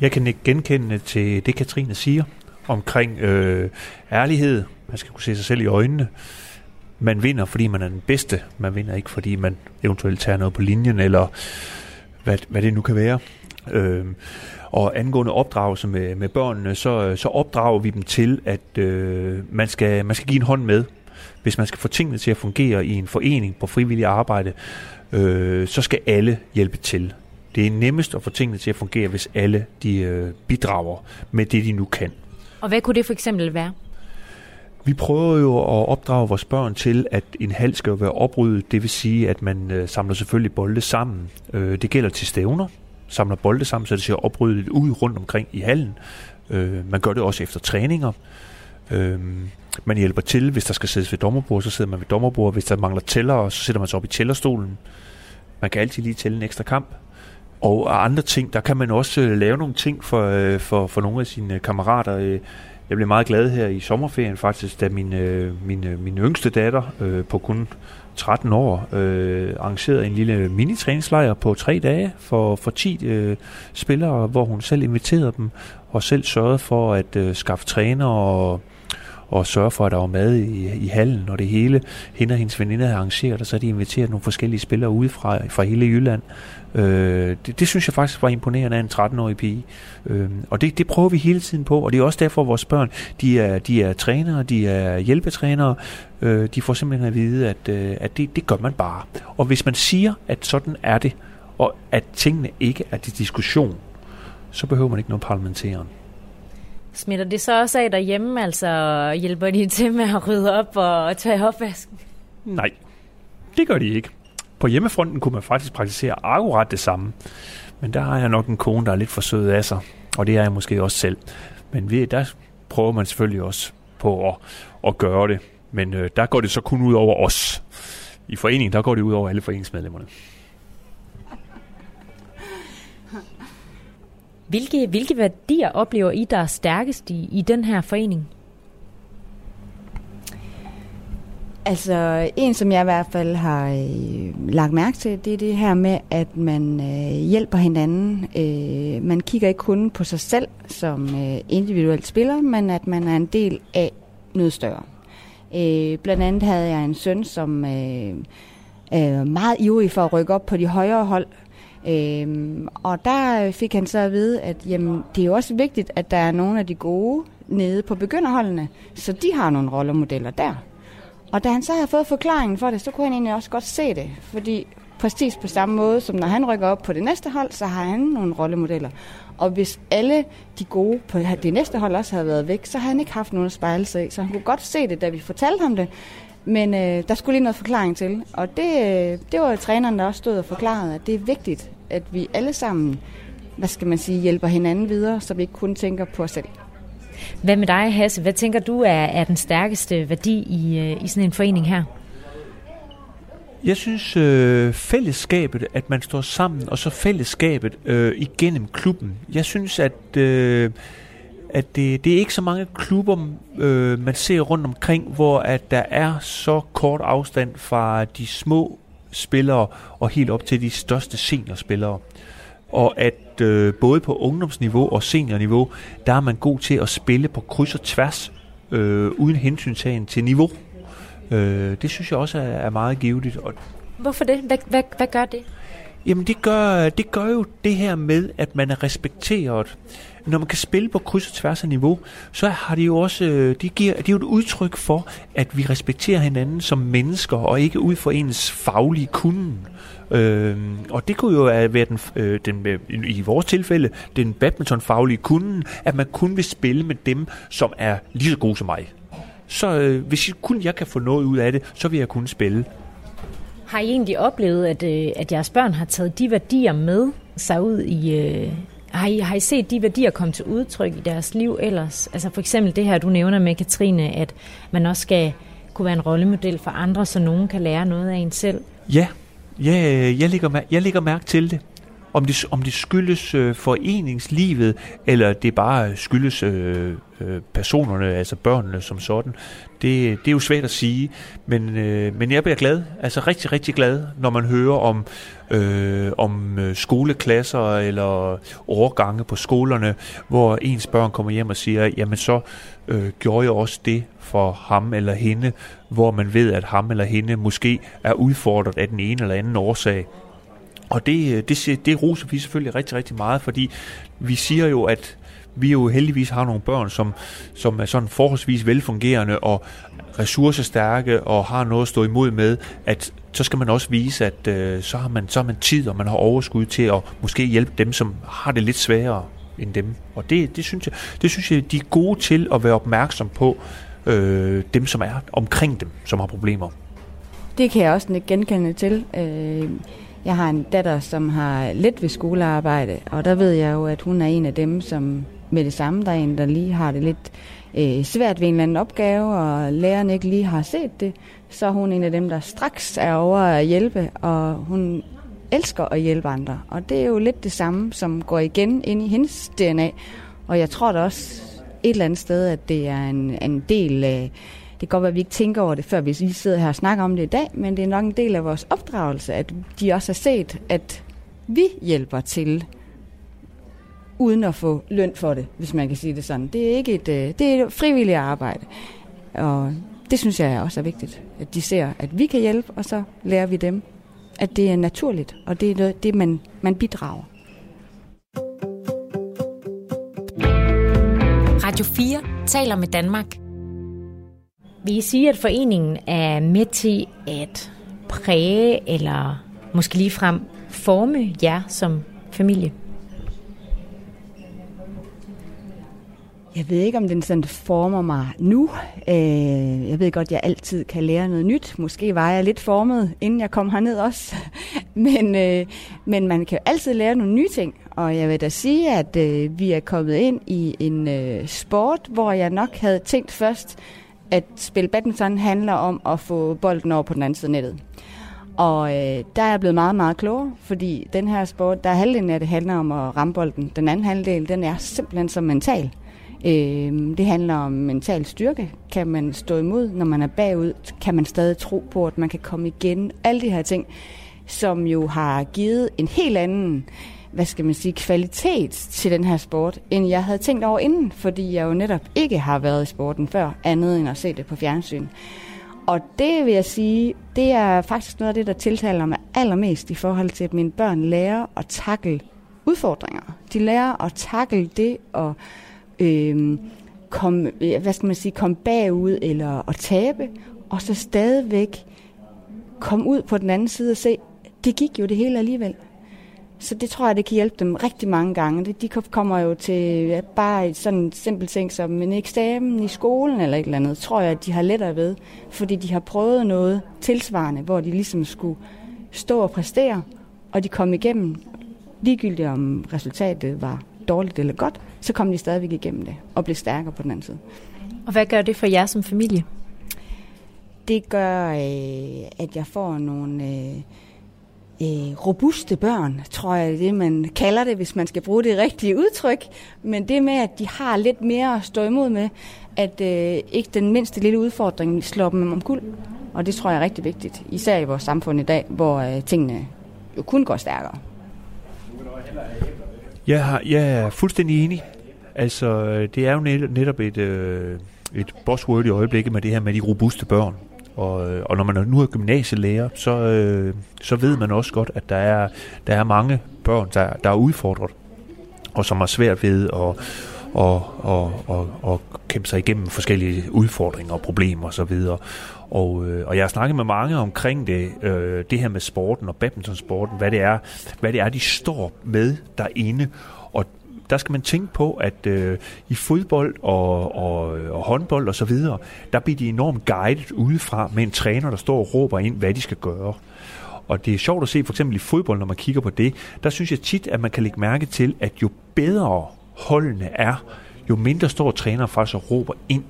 Jeg kan ikke genkende til det, Katrine siger omkring øh, ærlighed. Man skal kunne se sig selv i øjnene. Man vinder, fordi man er den bedste. Man vinder ikke, fordi man eventuelt tager noget på linjen, eller hvad, hvad det nu kan være. Øh, og angående opdragelse med, med børnene, så, så opdrager vi dem til, at øh, man, skal, man skal give en hånd med. Hvis man skal få tingene til at fungere i en forening på frivillig arbejde, øh, så skal alle hjælpe til. Det er nemmest at få tingene til at fungere, hvis alle de øh, bidrager med det, de nu kan. Og hvad kunne det for eksempel være? Vi prøver jo at opdrage vores børn til, at en hal skal være opryddet. Det vil sige, at man øh, samler selvfølgelig bolde sammen. Øh, det gælder til stævner samler bolde sammen, så det ser opryddet ud rundt omkring i hallen. Øh, man gør det også efter træninger. Øh, man hjælper til, hvis der skal siddes ved dommerbord, så sidder man ved dommerbord. Hvis der mangler tæller, så sætter man sig op i tællerstolen. Man kan altid lige tælle en ekstra kamp. Og andre ting, der kan man også øh, lave nogle ting for, øh, for, for nogle af sine øh, kammerater. Jeg blev meget glad her i sommerferien faktisk, da min, min, min yngste datter på kun 13 år øh, arrangeret en lille mini-træningslejr på tre dage for, for 10 øh, spillere, hvor hun selv inviterede dem og selv sørgede for at øh, skaffe træner og, og sørge for, at der var mad i, i hallen, og det hele. Hende og hendes veninde havde arrangeret, og så havde de inviteret nogle forskellige spillere udefra fra hele Jylland. Øh, det, det synes jeg faktisk var imponerende af en 13-årig pige. Øh, og det, det prøver vi hele tiden på, og det er også derfor, vores børn, de er, de er trænere, de er hjælpetrænere, øh, de får simpelthen at vide, at, øh, at det, det gør man bare. Og hvis man siger, at sådan er det, og at tingene ikke er til diskussion, så behøver man ikke noget parlamenteren. Smitter det så også af derhjemme, altså hjælper de til med at rydde op og tage opvasken? Nej, det gør de ikke. På hjemmefronten kunne man faktisk praktisere akkurat det samme. Men der har jeg nok en kone, der er lidt for sød af sig. Og det er jeg måske også selv. Men ved, der prøver man selvfølgelig også på at, at gøre det. Men øh, der går det så kun ud over os. I foreningen, der går det ud over alle foreningsmedlemmerne. Hvilke, hvilke værdier oplever I, der er stærkest i, i den her forening? Altså, en som jeg i hvert fald har øh, lagt mærke til, det er det her med, at man øh, hjælper hinanden. Øh, man kigger ikke kun på sig selv som øh, individuel spiller, men at man er en del af noget større. Øh, blandt andet havde jeg en søn, som øh, er meget ivrig for at rykke op på de højere hold. Øh, og der fik han så at vide, at jamen, det er jo også vigtigt, at der er nogle af de gode nede på begynderholdene, så de har nogle rollemodeller der. Og da han så havde fået forklaringen for det, så kunne han egentlig også godt se det. Fordi præcis på samme måde, som når han rykker op på det næste hold, så har han nogle rollemodeller. Og hvis alle de gode på det næste hold også havde været væk, så havde han ikke haft nogen at spejle sig i. Så han kunne godt se det, da vi fortalte ham det. Men øh, der skulle lige noget forklaring til. Og det, øh, det var jo træneren, der også stod og forklarede, at det er vigtigt, at vi alle sammen, hvad skal man sige, hjælper hinanden videre, så vi ikke kun tænker på os selv. Hvad med dig, Hasse? Hvad tænker du er, er den stærkeste værdi i, øh, i sådan en forening her? Jeg synes øh, fællesskabet, at man står sammen, og så fællesskabet øh, igennem klubben. Jeg synes, at, øh, at det, det er ikke så mange klubber, øh, man ser rundt omkring, hvor at der er så kort afstand fra de små spillere og helt op til de største seniorspillere. Og at øh, både på ungdomsniveau og seniorniveau, der er man god til at spille på kryds og tværs, øh, uden hensyntagen til niveau. Øh, det synes jeg også er, er meget givetigt. Og Hvorfor det? Hvad, hvad, hvad gør det? Jamen det gør, det gør jo det her med, at man er respekteret. Når man kan spille på kryds og tværs af niveau, så har de jo også, det, de giver, de er jo et udtryk for, at vi respekterer hinanden som mennesker, og ikke ud for ens faglige kunden. Øh, og det kunne jo være øh, den, øh, den, øh, i vores tilfælde, den badmintonfaglige kunden, at man kun vil spille med dem, som er lige så gode som mig. Så øh, hvis kun jeg kan få noget ud af det, så vil jeg kunne spille. Har I egentlig oplevet, at, øh, at jeres børn har taget de værdier med sig ud i... Øh, har, I, har I set de værdier komme til udtryk i deres liv ellers? Altså for eksempel det her, du nævner med Katrine, at man også skal kunne være en rollemodel for andre, så nogen kan lære noget af en selv. Ja, ja jeg, lægger, jeg lægger mærke til det. Om det, om det skyldes øh, foreningslivet, eller det bare skyldes øh, øh, personerne, altså børnene som sådan, det, det er jo svært at sige. Men, øh, men jeg bliver glad, altså rigtig, rigtig glad, når man hører om, øh, om øh, skoleklasser eller årgange på skolerne, hvor ens børn kommer hjem og siger, jamen så øh, gjorde jeg også det for ham eller hende, hvor man ved, at ham eller hende måske er udfordret af den ene eller anden årsag. Og det, øh, det, det roser vi selvfølgelig rigtig, rigtig meget, fordi vi siger jo, at vi jo heldigvis har nogle børn, som, som er sådan forholdsvis velfungerende og ressourcestærke og har noget at stå imod med, at så skal man også vise, at øh, så, har man, så har man tid, og man har overskud til at måske hjælpe dem, som har det lidt sværere end dem. Og det, det, synes, jeg, det synes jeg, de er gode til at være opmærksom på øh, dem, som er omkring dem, som har problemer. Det kan jeg også genkende til. Øh jeg har en datter, som har lidt ved skolearbejde, og der ved jeg jo, at hun er en af dem, som med det samme, der er en, der lige har det lidt øh, svært ved en eller anden opgave, og læreren ikke lige har set det, så er hun en af dem, der straks er over at hjælpe, og hun elsker at hjælpe andre. Og det er jo lidt det samme, som går igen ind i hendes DNA. Og jeg tror da også et eller andet sted, at det er en, en del af det kan godt være, at vi ikke tænker over det, før vi sidder her og snakker om det i dag, men det er nok en del af vores opdragelse, at de også har set, at vi hjælper til, uden at få løn for det, hvis man kan sige det sådan. Det er ikke et, øh, det er et frivilligt arbejde. Og det synes jeg også er vigtigt, at de ser, at vi kan hjælpe, og så lærer vi dem, at det er naturligt, og det er noget, det, man, man bidrager. Radio 4 taler med Danmark. Vil I sige, at foreningen er med til at præge eller måske lige frem forme jer som familie? Jeg ved ikke, om den sådan former mig nu. Øh, jeg ved godt, at jeg altid kan lære noget nyt. Måske var jeg lidt formet, inden jeg kom herned også. men, øh, men man kan altid lære nogle nye ting. Og jeg vil da sige, at øh, vi er kommet ind i en øh, sport, hvor jeg nok havde tænkt først, at spille badminton handler om at få bolden over på den anden side af nettet. Og øh, der er jeg blevet meget, meget klogere, fordi den her sport, der er halvdelen af det handler om at ramme bolden. Den anden halvdel, den er simpelthen så mental. Øh, det handler om mental styrke. Kan man stå imod, når man er bagud? Kan man stadig tro på, at man kan komme igen? Alle de her ting, som jo har givet en helt anden hvad skal man sige, kvalitet til den her sport, end jeg havde tænkt over inden, fordi jeg jo netop ikke har været i sporten før, andet end at se det på fjernsyn. Og det vil jeg sige, det er faktisk noget af det, der tiltaler mig allermest i forhold til, at mine børn lærer at takle udfordringer. De lærer at takle det øhm, og øh, komme, hvad skal man sige, komme bagud eller at tabe, og så stadigvæk komme ud på den anden side og se, det gik jo det hele alligevel. Så det tror jeg, det kan hjælpe dem rigtig mange gange. De kommer jo til bare sådan en simpel ting som en eksamen i skolen eller et eller andet, tror jeg, at de har lettere ved, fordi de har prøvet noget tilsvarende, hvor de ligesom skulle stå og præstere, og de kom igennem, ligegyldigt om resultatet var dårligt eller godt, så kom de stadigvæk igennem det og blev stærkere på den anden side. Og hvad gør det for jer som familie? Det gør, øh, at jeg får nogle øh, øh, robuste børn, tror jeg er det, man kalder det, hvis man skal bruge det rigtige udtryk. Men det med, at de har lidt mere at stå imod med, at øh, ikke den mindste lille udfordring slår dem om kul. Og det tror jeg er rigtig vigtigt, især i vores samfund i dag, hvor øh, tingene jo kun går stærkere. Jeg, har, jeg er fuldstændig enig. Altså, øh, det er jo netop et, øh, et buzzword i øjeblikket med det her med de robuste børn. Og, øh, og når man nu er gymnasielærer, så, øh, så ved man også godt, at der er, der er mange børn, der, der er udfordret, og som har svært ved at og, og, og, og kæmpe sig igennem forskellige udfordringer og problemer osv. Og, og, øh, og jeg har snakket med mange omkring det, øh, det her med sporten og badmintonsporten, hvad det er, hvad det er, de står med derinde. Og der skal man tænke på, at øh, i fodbold og, og, og håndbold og så videre, der bliver de enormt guidet udefra med en træner, der står og råber ind, hvad de skal gøre. Og det er sjovt at se for eksempel i fodbold, når man kigger på det, der synes jeg tit, at man kan lægge mærke til, at jo bedre holdene er, jo mindre står træner faktisk og råber ind.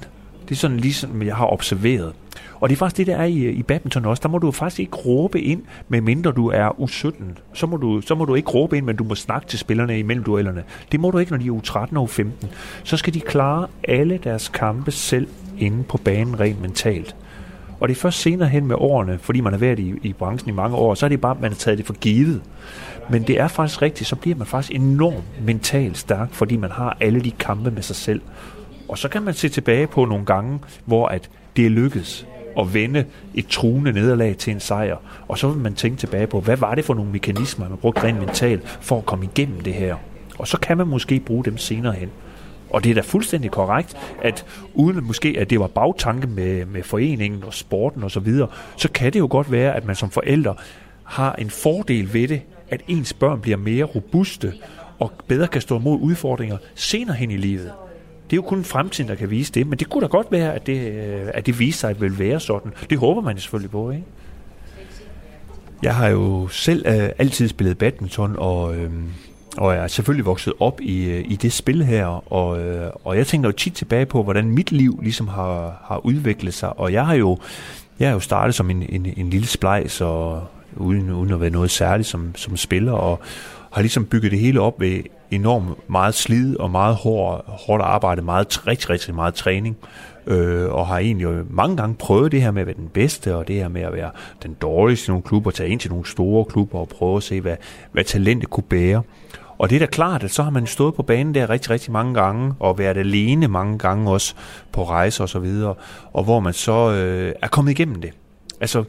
Det er sådan ligesom jeg har observeret. Og det er faktisk det, der er i, i badminton også. Der må du faktisk ikke råbe ind, medmindre du er U17. Så må, du, så må du ikke råbe ind, men du må snakke til spillerne imellem duellerne. Det må du ikke, når de er U13 og U15. Så skal de klare alle deres kampe selv inde på banen rent mentalt. Og det er først senere hen med årene, fordi man har været i, i branchen i mange år, så er det bare, at man har taget det for givet. Men det er faktisk rigtigt, så bliver man faktisk enormt mentalt stærk, fordi man har alle de kampe med sig selv. Og så kan man se tilbage på nogle gange, hvor at det er lykkedes at vende et truende nederlag til en sejr. Og så vil man tænke tilbage på, hvad var det for nogle mekanismer, man brugte rent mentalt for at komme igennem det her. Og så kan man måske bruge dem senere hen. Og det er da fuldstændig korrekt, at uden måske, at det var bagtanke med, med foreningen og sporten osv., så, videre, så kan det jo godt være, at man som forældre har en fordel ved det, at ens børn bliver mere robuste og bedre kan stå imod udfordringer senere hen i livet. Det er jo kun fremtiden, der kan vise det, men det kunne da godt være, at det, øh, at det viser sig vil være sådan. Det håber man selvfølgelig på, ikke? Jeg har jo selv øh, altid spillet badminton, og, øh, og jeg er selvfølgelig vokset op i, øh, i det spil her, og, øh, og jeg tænker jo tit tilbage på, hvordan mit liv ligesom har, har udviklet sig, og jeg har jo, jeg har jo startet som en, en, en lille splejs, og uden, uden at være noget særligt som, som spiller, og har ligesom bygget det hele op ved enormt meget slid og meget hård, hårdt arbejde, meget, rigtig, rigtig meget træning, øh, og har egentlig mange gange prøvet det her med at være den bedste, og det her med at være den dårligste i nogle klubber, tage ind til nogle store klubber og prøve at se, hvad, hvad talentet kunne bære. Og det er da klart, at så har man stået på banen der rigtig, rigtig mange gange, og været alene mange gange også på rejser og så videre, og hvor man så øh, er kommet igennem det. Altså,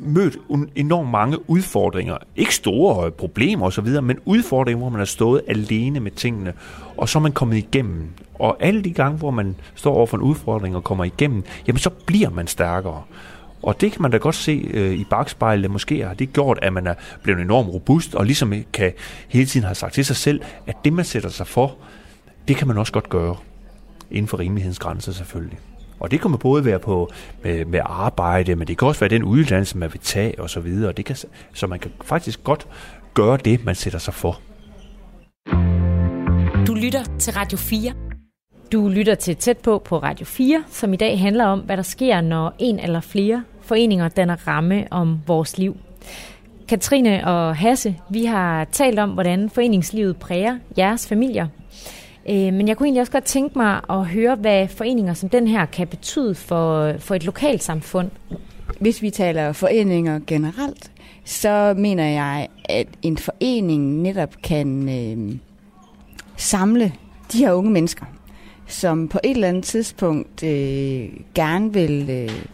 mødt enormt mange udfordringer. Ikke store øh, problemer og så videre, men udfordringer, hvor man har stået alene med tingene, og så er man kommet igennem. Og alle de gange, hvor man står over for en udfordring og kommer igennem, jamen så bliver man stærkere. Og det kan man da godt se øh, i bagspejlet. Måske har det gjort, at man er blevet enormt robust, og ligesom kan hele tiden have sagt til sig selv, at det, man sætter sig for, det kan man også godt gøre. Inden for rimelighedens grænser selvfølgelig. Og det kan både være på med, med arbejde, men det kan også være den uddannelse, man vil tage og så videre. Det kan, så man kan faktisk godt gøre det, man sætter sig for. Du lytter til Radio 4. Du lytter til Tæt på på Radio 4, som i dag handler om, hvad der sker, når en eller flere foreninger danner ramme om vores liv. Katrine og Hasse, vi har talt om, hvordan foreningslivet præger jeres familier. Øh, men jeg kunne egentlig også godt tænke mig at høre, hvad foreninger som den her kan betyde for, for et lokalt samfund. Hvis vi taler foreninger generelt, så mener jeg, at en forening netop kan øh, samle de her unge mennesker, som på et eller andet tidspunkt øh, gerne vil øh,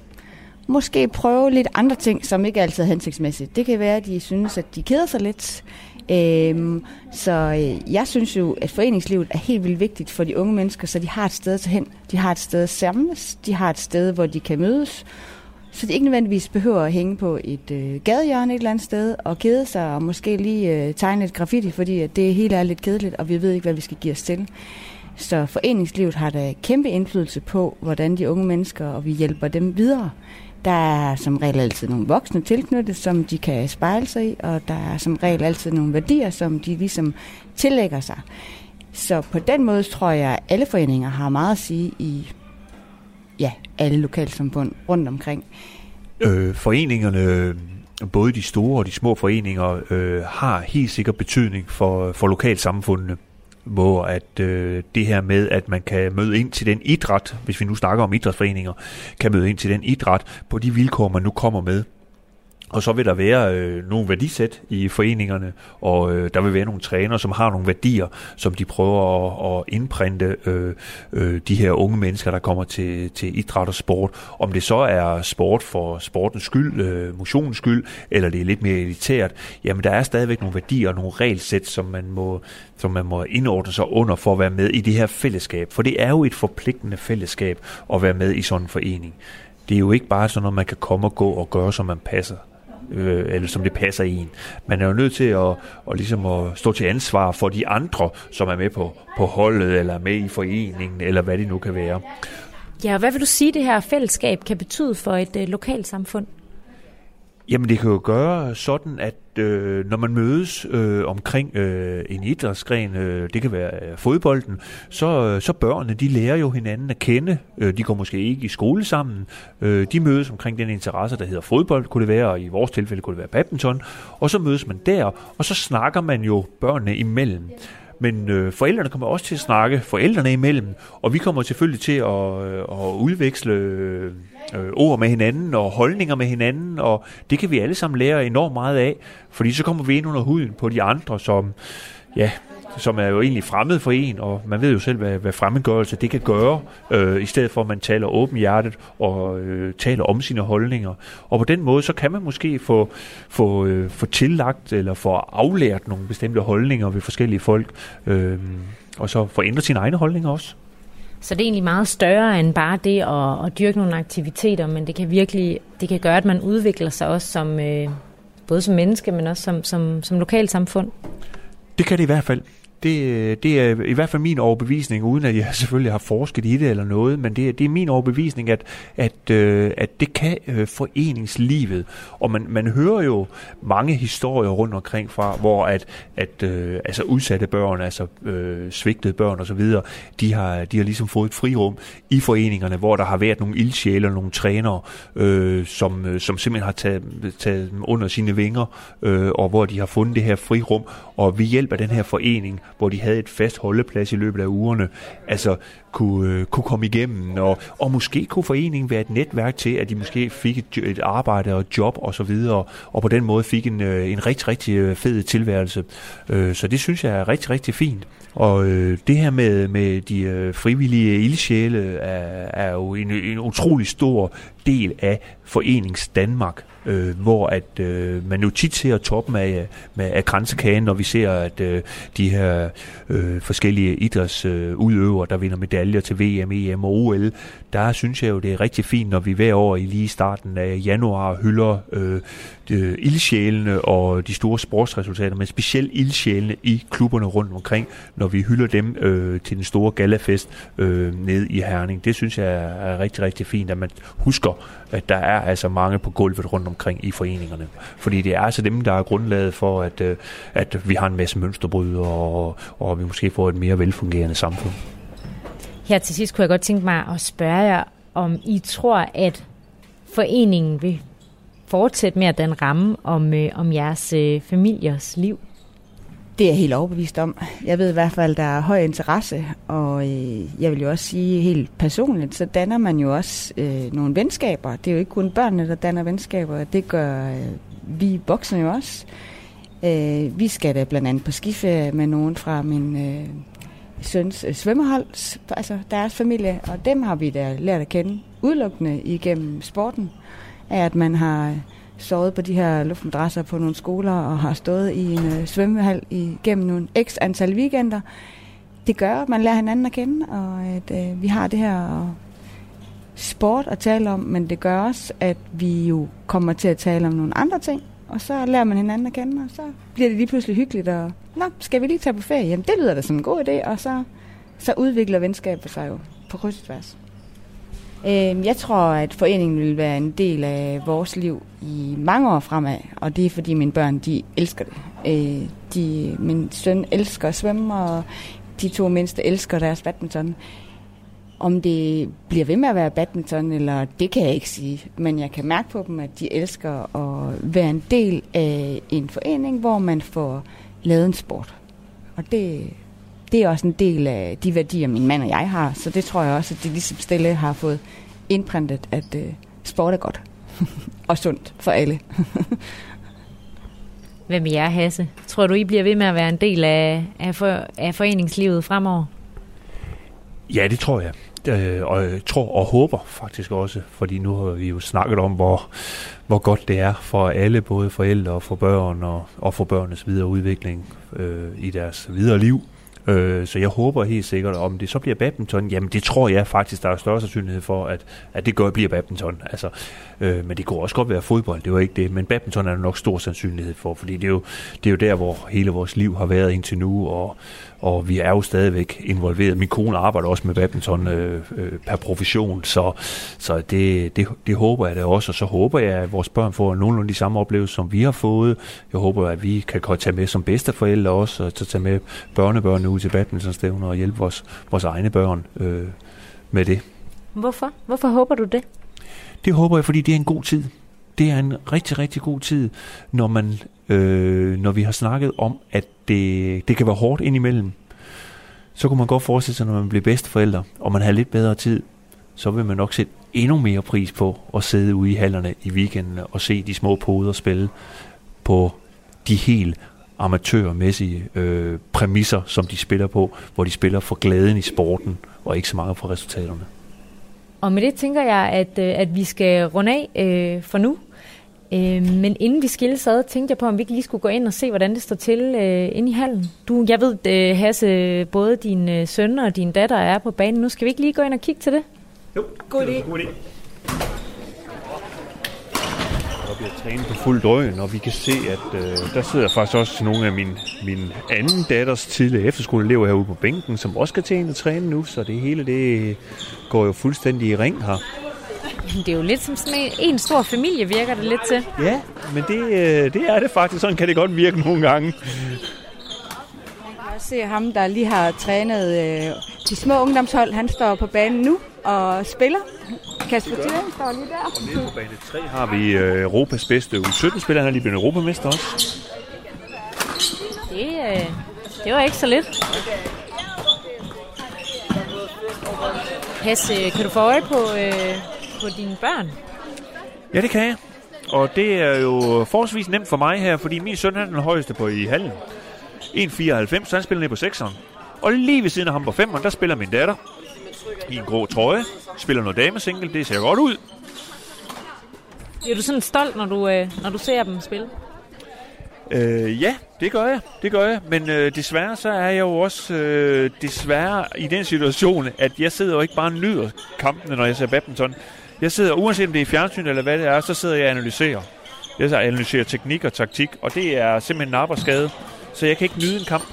måske prøve lidt andre ting, som ikke altid er hensigtsmæssigt. Det kan være, at de synes, at de keder sig lidt. Øhm, så øh, jeg synes jo, at foreningslivet er helt vildt vigtigt for de unge mennesker, så de har et sted til hen. De har et sted at samles. De har et sted, hvor de kan mødes. Så de ikke nødvendigvis behøver at hænge på et øh, gadehjørne et eller andet sted og kede sig og måske lige øh, tegne et graffiti, fordi at det hele er lidt kedeligt, og vi ved ikke, hvad vi skal give os til. Så foreningslivet har da kæmpe indflydelse på, hvordan de unge mennesker, og vi hjælper dem videre. Der er som regel altid nogle voksne tilknyttet, som de kan spejle sig i, og der er som regel altid nogle værdier, som de ligesom tillægger sig. Så på den måde tror jeg, at alle foreninger har meget at sige i ja, alle lokalsamfund rundt omkring. Øh, foreningerne, både de store og de små foreninger, øh, har helt sikkert betydning for, for lokalsamfundene hvor at øh, det her med, at man kan møde ind til den idræt, hvis vi nu snakker om idrætsforeninger, kan møde ind til den idræt på de vilkår, man nu kommer med. Og så vil der være øh, nogle værdisæt i foreningerne, og øh, der vil være nogle trænere, som har nogle værdier, som de prøver at, at indprinte øh, øh, de her unge mennesker, der kommer til, til idræt og sport. Om det så er sport for sportens skyld, øh, motionens skyld, eller det er lidt mere elitært, jamen der er stadigvæk nogle værdier og nogle regelsæt, som man må, som man må indordne sig under for at være med i det her fællesskab. For det er jo et forpligtende fællesskab at være med i sådan en forening. Det er jo ikke bare sådan noget, man kan komme og gå og gøre, som man passer øh, eller som det passer en. Man er jo nødt til at, at, ligesom at stå til ansvar for de andre, som er med på, på holdet, eller med i foreningen, eller hvad det nu kan være. Ja, og hvad vil du sige, det her fællesskab kan betyde for et øh, lokalsamfund? samfund? Jamen det kan jo gøre sådan, at øh, når man mødes øh, omkring øh, en idrætsgren, øh, det kan være øh, fodbolden, så, øh, så børnene, de lærer jo hinanden at kende. Øh, de går måske ikke i skole sammen. Øh, de mødes omkring den interesse, der hedder fodbold, kunne det være, og i vores tilfælde kunne det være badminton. Og så mødes man der, og så snakker man jo børnene imellem. Men øh, forældrene kommer også til at snakke forældrene imellem, og vi kommer selvfølgelig til at, øh, at udveksle øh, ord med hinanden og holdninger med hinanden, og det kan vi alle sammen lære enormt meget af, fordi så kommer vi ind under huden på de andre, som ja, som er jo egentlig fremmed for en, og man ved jo selv, hvad, hvad fremmedgørelse det kan gøre, øh, i stedet for at man taler åben hjertet og øh, taler om sine holdninger. Og på den måde, så kan man måske få, få, øh, få tillagt eller få aflært nogle bestemte holdninger ved forskellige folk, øh, og så få ændret sine egne holdninger også. Så det er egentlig meget større end bare det at, at dyrke nogle aktiviteter, men det kan virkelig det kan gøre, at man udvikler sig også som, øh, både som menneske, men også som, som, som lokalsamfund. Det kan det i hvert fald. Det, øh, det er i hvert fald min overbevisning, uden at jeg selvfølgelig har forsket i det eller noget, men det, det er min overbevisning, at, at, øh, at det kan øh, foreningslivet. Og man, man hører jo mange historier rundt omkring fra, hvor at, at øh, altså udsatte børn, altså øh, svigtede børn osv., de har, de har ligesom fået et frirum i foreningerne, hvor der har været nogle ildsjæle og nogle trænere, øh, som, øh, som simpelthen har taget, taget dem under sine vinger, øh, og hvor de har fundet det her frirum, og ved hjælp af den her forening, hvor de havde et fast holdeplads i løbet af ugerne, altså kunne, øh, kunne komme igennem, og, og måske kunne foreningen være et netværk til, at de måske fik et, et arbejde og job og så videre, og på den måde fik en, øh, en rigtig, rigtig øh, fed tilværelse. Øh, så det synes jeg er rigtig, rigtig fint. Og øh, det her med, med de øh, frivillige ildsjæle er, er jo en, en utrolig stor del af Forenings Danmark, øh, hvor at øh, man jo tit ser toppen af, med, af grænsekagen, når vi ser, at øh, de her øh, forskellige idrætsudøvere, øh, der vinder medaljer til VM, EM og OL, der synes jeg jo, det er rigtig fint, når vi hver år i lige starten af januar hylder øh, de, ildsjælene og de store sportsresultater, men specielt ildsjælene i klubberne rundt omkring, når vi hylder dem øh, til den store galafest øh, ned i Herning. Det synes jeg er rigtig, rigtig fint, at man husker, at der er altså mange på gulvet rundt omkring i foreningerne. Fordi det er altså dem, der er grundlaget for, at, øh, at vi har en masse mønsterbrydere, og, og vi måske får et mere velfungerende samfund. Her til sidst kunne jeg godt tænke mig at spørge jer, om I tror, at foreningen vil fortsætte med at den ramme om, øh, om jeres øh, familiers liv? Det er jeg helt overbevist om. Jeg ved i hvert fald, at der er høj interesse, og øh, jeg vil jo også sige helt personligt, så danner man jo også øh, nogle venskaber. Det er jo ikke kun børnene, der danner venskaber, det gør øh, vi voksne jo også. Øh, vi skal da blandt andet på skiferie med nogen fra min øh, søns øh, svømmehold, altså deres familie, og dem har vi da lært at kende udelukkende igennem sporten, af at man har øh, sovet på de her luftmadrasser på nogle skoler og har stået i en øh, svømmehal igennem nogle x antal weekender. Det gør, at man lærer hinanden at kende, og at øh, vi har det her øh, sport at tale om, men det gør også, at vi jo kommer til at tale om nogle andre ting, og så lærer man hinanden at kende, og så bliver det lige pludselig hyggeligt, og nå, skal vi lige tage på ferie? Jamen, det lyder da som en god idé, og så, så udvikler venskabet sig jo på kryds og tværs. Øh, jeg tror, at foreningen vil være en del af vores liv i mange år fremad, og det er fordi mine børn, de elsker det. Øh, de, min søn elsker at svømme, og de to mindste elsker deres badminton. Om det bliver ved med at være badminton, eller det kan jeg ikke sige, men jeg kan mærke på dem, at de elsker at være en del af en forening, hvor man får lavet en sport. Og det, det er også en del af de værdier, min mand og jeg har, så det tror jeg også, at de ligesom stille har fået indprintet, at øh, sport er godt og sundt for alle. Hvem er jer, Hasse? Tror du, I bliver ved med at være en del af, af, for, af foreningslivet fremover? Ja, det tror jeg. Øh, og jeg tror og håber faktisk også, fordi nu har vi jo snakket om, hvor, hvor godt det er for alle, både forældre og for børn og, og for børnenes videre udvikling øh, i deres videre liv. Øh, så jeg håber helt sikkert, om det så bliver badminton, jamen det tror jeg faktisk, der er større sandsynlighed for, at, at det gør bliver badminton. Altså, øh, men det kunne også godt være fodbold, det var ikke det, men badminton er der nok stor sandsynlighed for, fordi det er jo, det er jo der, hvor hele vores liv har været indtil nu, og, og vi er jo stadigvæk involveret. Min kone arbejder også med badminton øh, øh, per profession, så, så det, det, det håber jeg da også, og så håber jeg, at vores børn får nogenlunde de samme oplevelser, som vi har fået. Jeg håber, at vi kan tage med som bedsteforældre også, og så tage med børnebørnene ud til badmintonstævner og hjælpe vores, vores egne børn øh, med det. Hvorfor? Hvorfor håber du det? Det håber jeg, fordi det er en god tid. Det er en rigtig, rigtig god tid, når man, øh, når vi har snakket om, at det, det kan være hårdt indimellem. Så kunne man godt forestille sig, når man bliver bedsteforældre, og man har lidt bedre tid, så vil man nok sætte endnu mere pris på at sidde ude i hallerne i weekenden og se de små poder spille på de helt amatørmæssige øh, præmisser, som de spiller på, hvor de spiller for glæden i sporten, og ikke så meget for resultaterne. Og med det tænker jeg, at, øh, at vi skal runde af øh, for nu. Øh, men inden vi skilles ad, tænkte jeg på, om vi ikke lige skulle gå ind og se, hvordan det står til øh, inde i hallen. Du, jeg ved, øh, Hasse, både din øh, søn og din datter er på banen. Nu skal vi ikke lige gå ind og kigge til det? Jo, god idé. God idé. Der bliver trænet på fuld drøn, og vi kan se, at øh, der sidder faktisk også nogle af min, min anden datters tidligere efterskoleelever herude på bænken, som også skal til at træne nu, så det hele det går jo fuldstændig i ring her. Det er jo lidt som sådan en, en stor familie, virker det lidt til. Ja, men det, øh, det er det faktisk. Sådan kan det godt virke nogle gange. Man kan også se ham, der lige har trænet øh, de små ungdomshold. Han står på banen nu og spiller. Kasper Thuring står lige der. Og nede på bane 3 har vi øh, Europas bedste U17-spiller. Han er lige blevet europamester også. Det, øh, Det var ikke så lidt. Hasse, kan du få øje på, øh, på dine børn? Ja, det kan jeg. Og det er jo forholdsvis nemt for mig her, fordi min søn er den højeste på i hallen. 1,94, så han spiller ned på 6'eren. Og lige ved siden af ham på 5'eren, der spiller min datter i en grå trøje. Spiller noget damesingle, det ser godt ud. Er du sådan stolt, når du, øh, når du ser dem spille? Øh, ja, det gør jeg. Det gør jeg. Men øh, desværre så er jeg jo også øh, desværre i den situation, at jeg sidder jo ikke bare og nyder kampene, når jeg ser badminton. Jeg sidder, uanset om det er fjernsyn eller hvad det er, så sidder jeg og analyserer. Jeg så analyserer teknik og taktik, og det er simpelthen en arbejdsskade. Så jeg kan ikke nyde en kamp.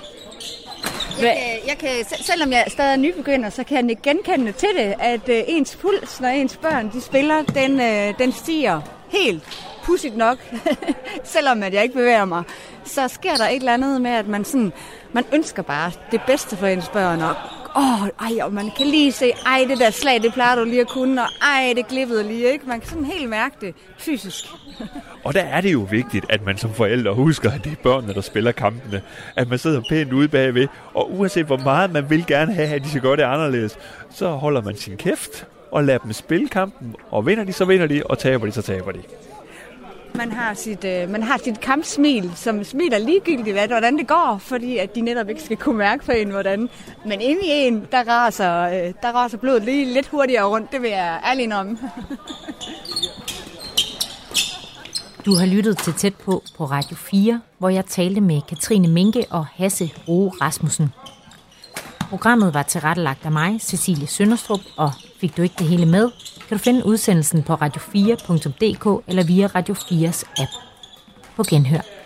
Jeg kan, jeg kan, selvom jeg stadig er nybegynder, så kan jeg ikke genkende til det, at øh, ens puls, når ens børn de spiller, den, øh, den stiger helt pudsigt nok, selvom at jeg ikke bevæger mig. Så sker der et eller andet med, at man, sådan, man ønsker bare det bedste for ens børn, og åh, ej, og man kan lige se, ej, det der slag, det plejer du lige at kunne, og ej, det glippede lige, ikke? Man kan sådan helt mærke det fysisk. Og der er det jo vigtigt, at man som forældre husker, at det er børnene, der spiller kampene. At man sidder pænt ude bagved, og uanset hvor meget man vil gerne have, at de skal gøre det anderledes, så holder man sin kæft og lader dem spille kampen. Og vinder de, så vinder de, og taber de, så taber de. Man har sit, øh, man har sit kampsmil, som smiler ligegyldigt, hvad, hvordan det går, fordi at de netop ikke skal kunne mærke på en, hvordan. Men inde i en, der raser, øh, der raser blodet lige lidt hurtigere rundt, det vil jeg ærlig om. Du har lyttet til Tæt på på Radio 4, hvor jeg talte med Katrine Minke og Hasse Roe Rasmussen. Programmet var tilrettelagt af mig, Cecilie Sønderstrup, og fik du ikke det hele med, kan du finde udsendelsen på radio4.dk eller via Radio 4's app. På genhør.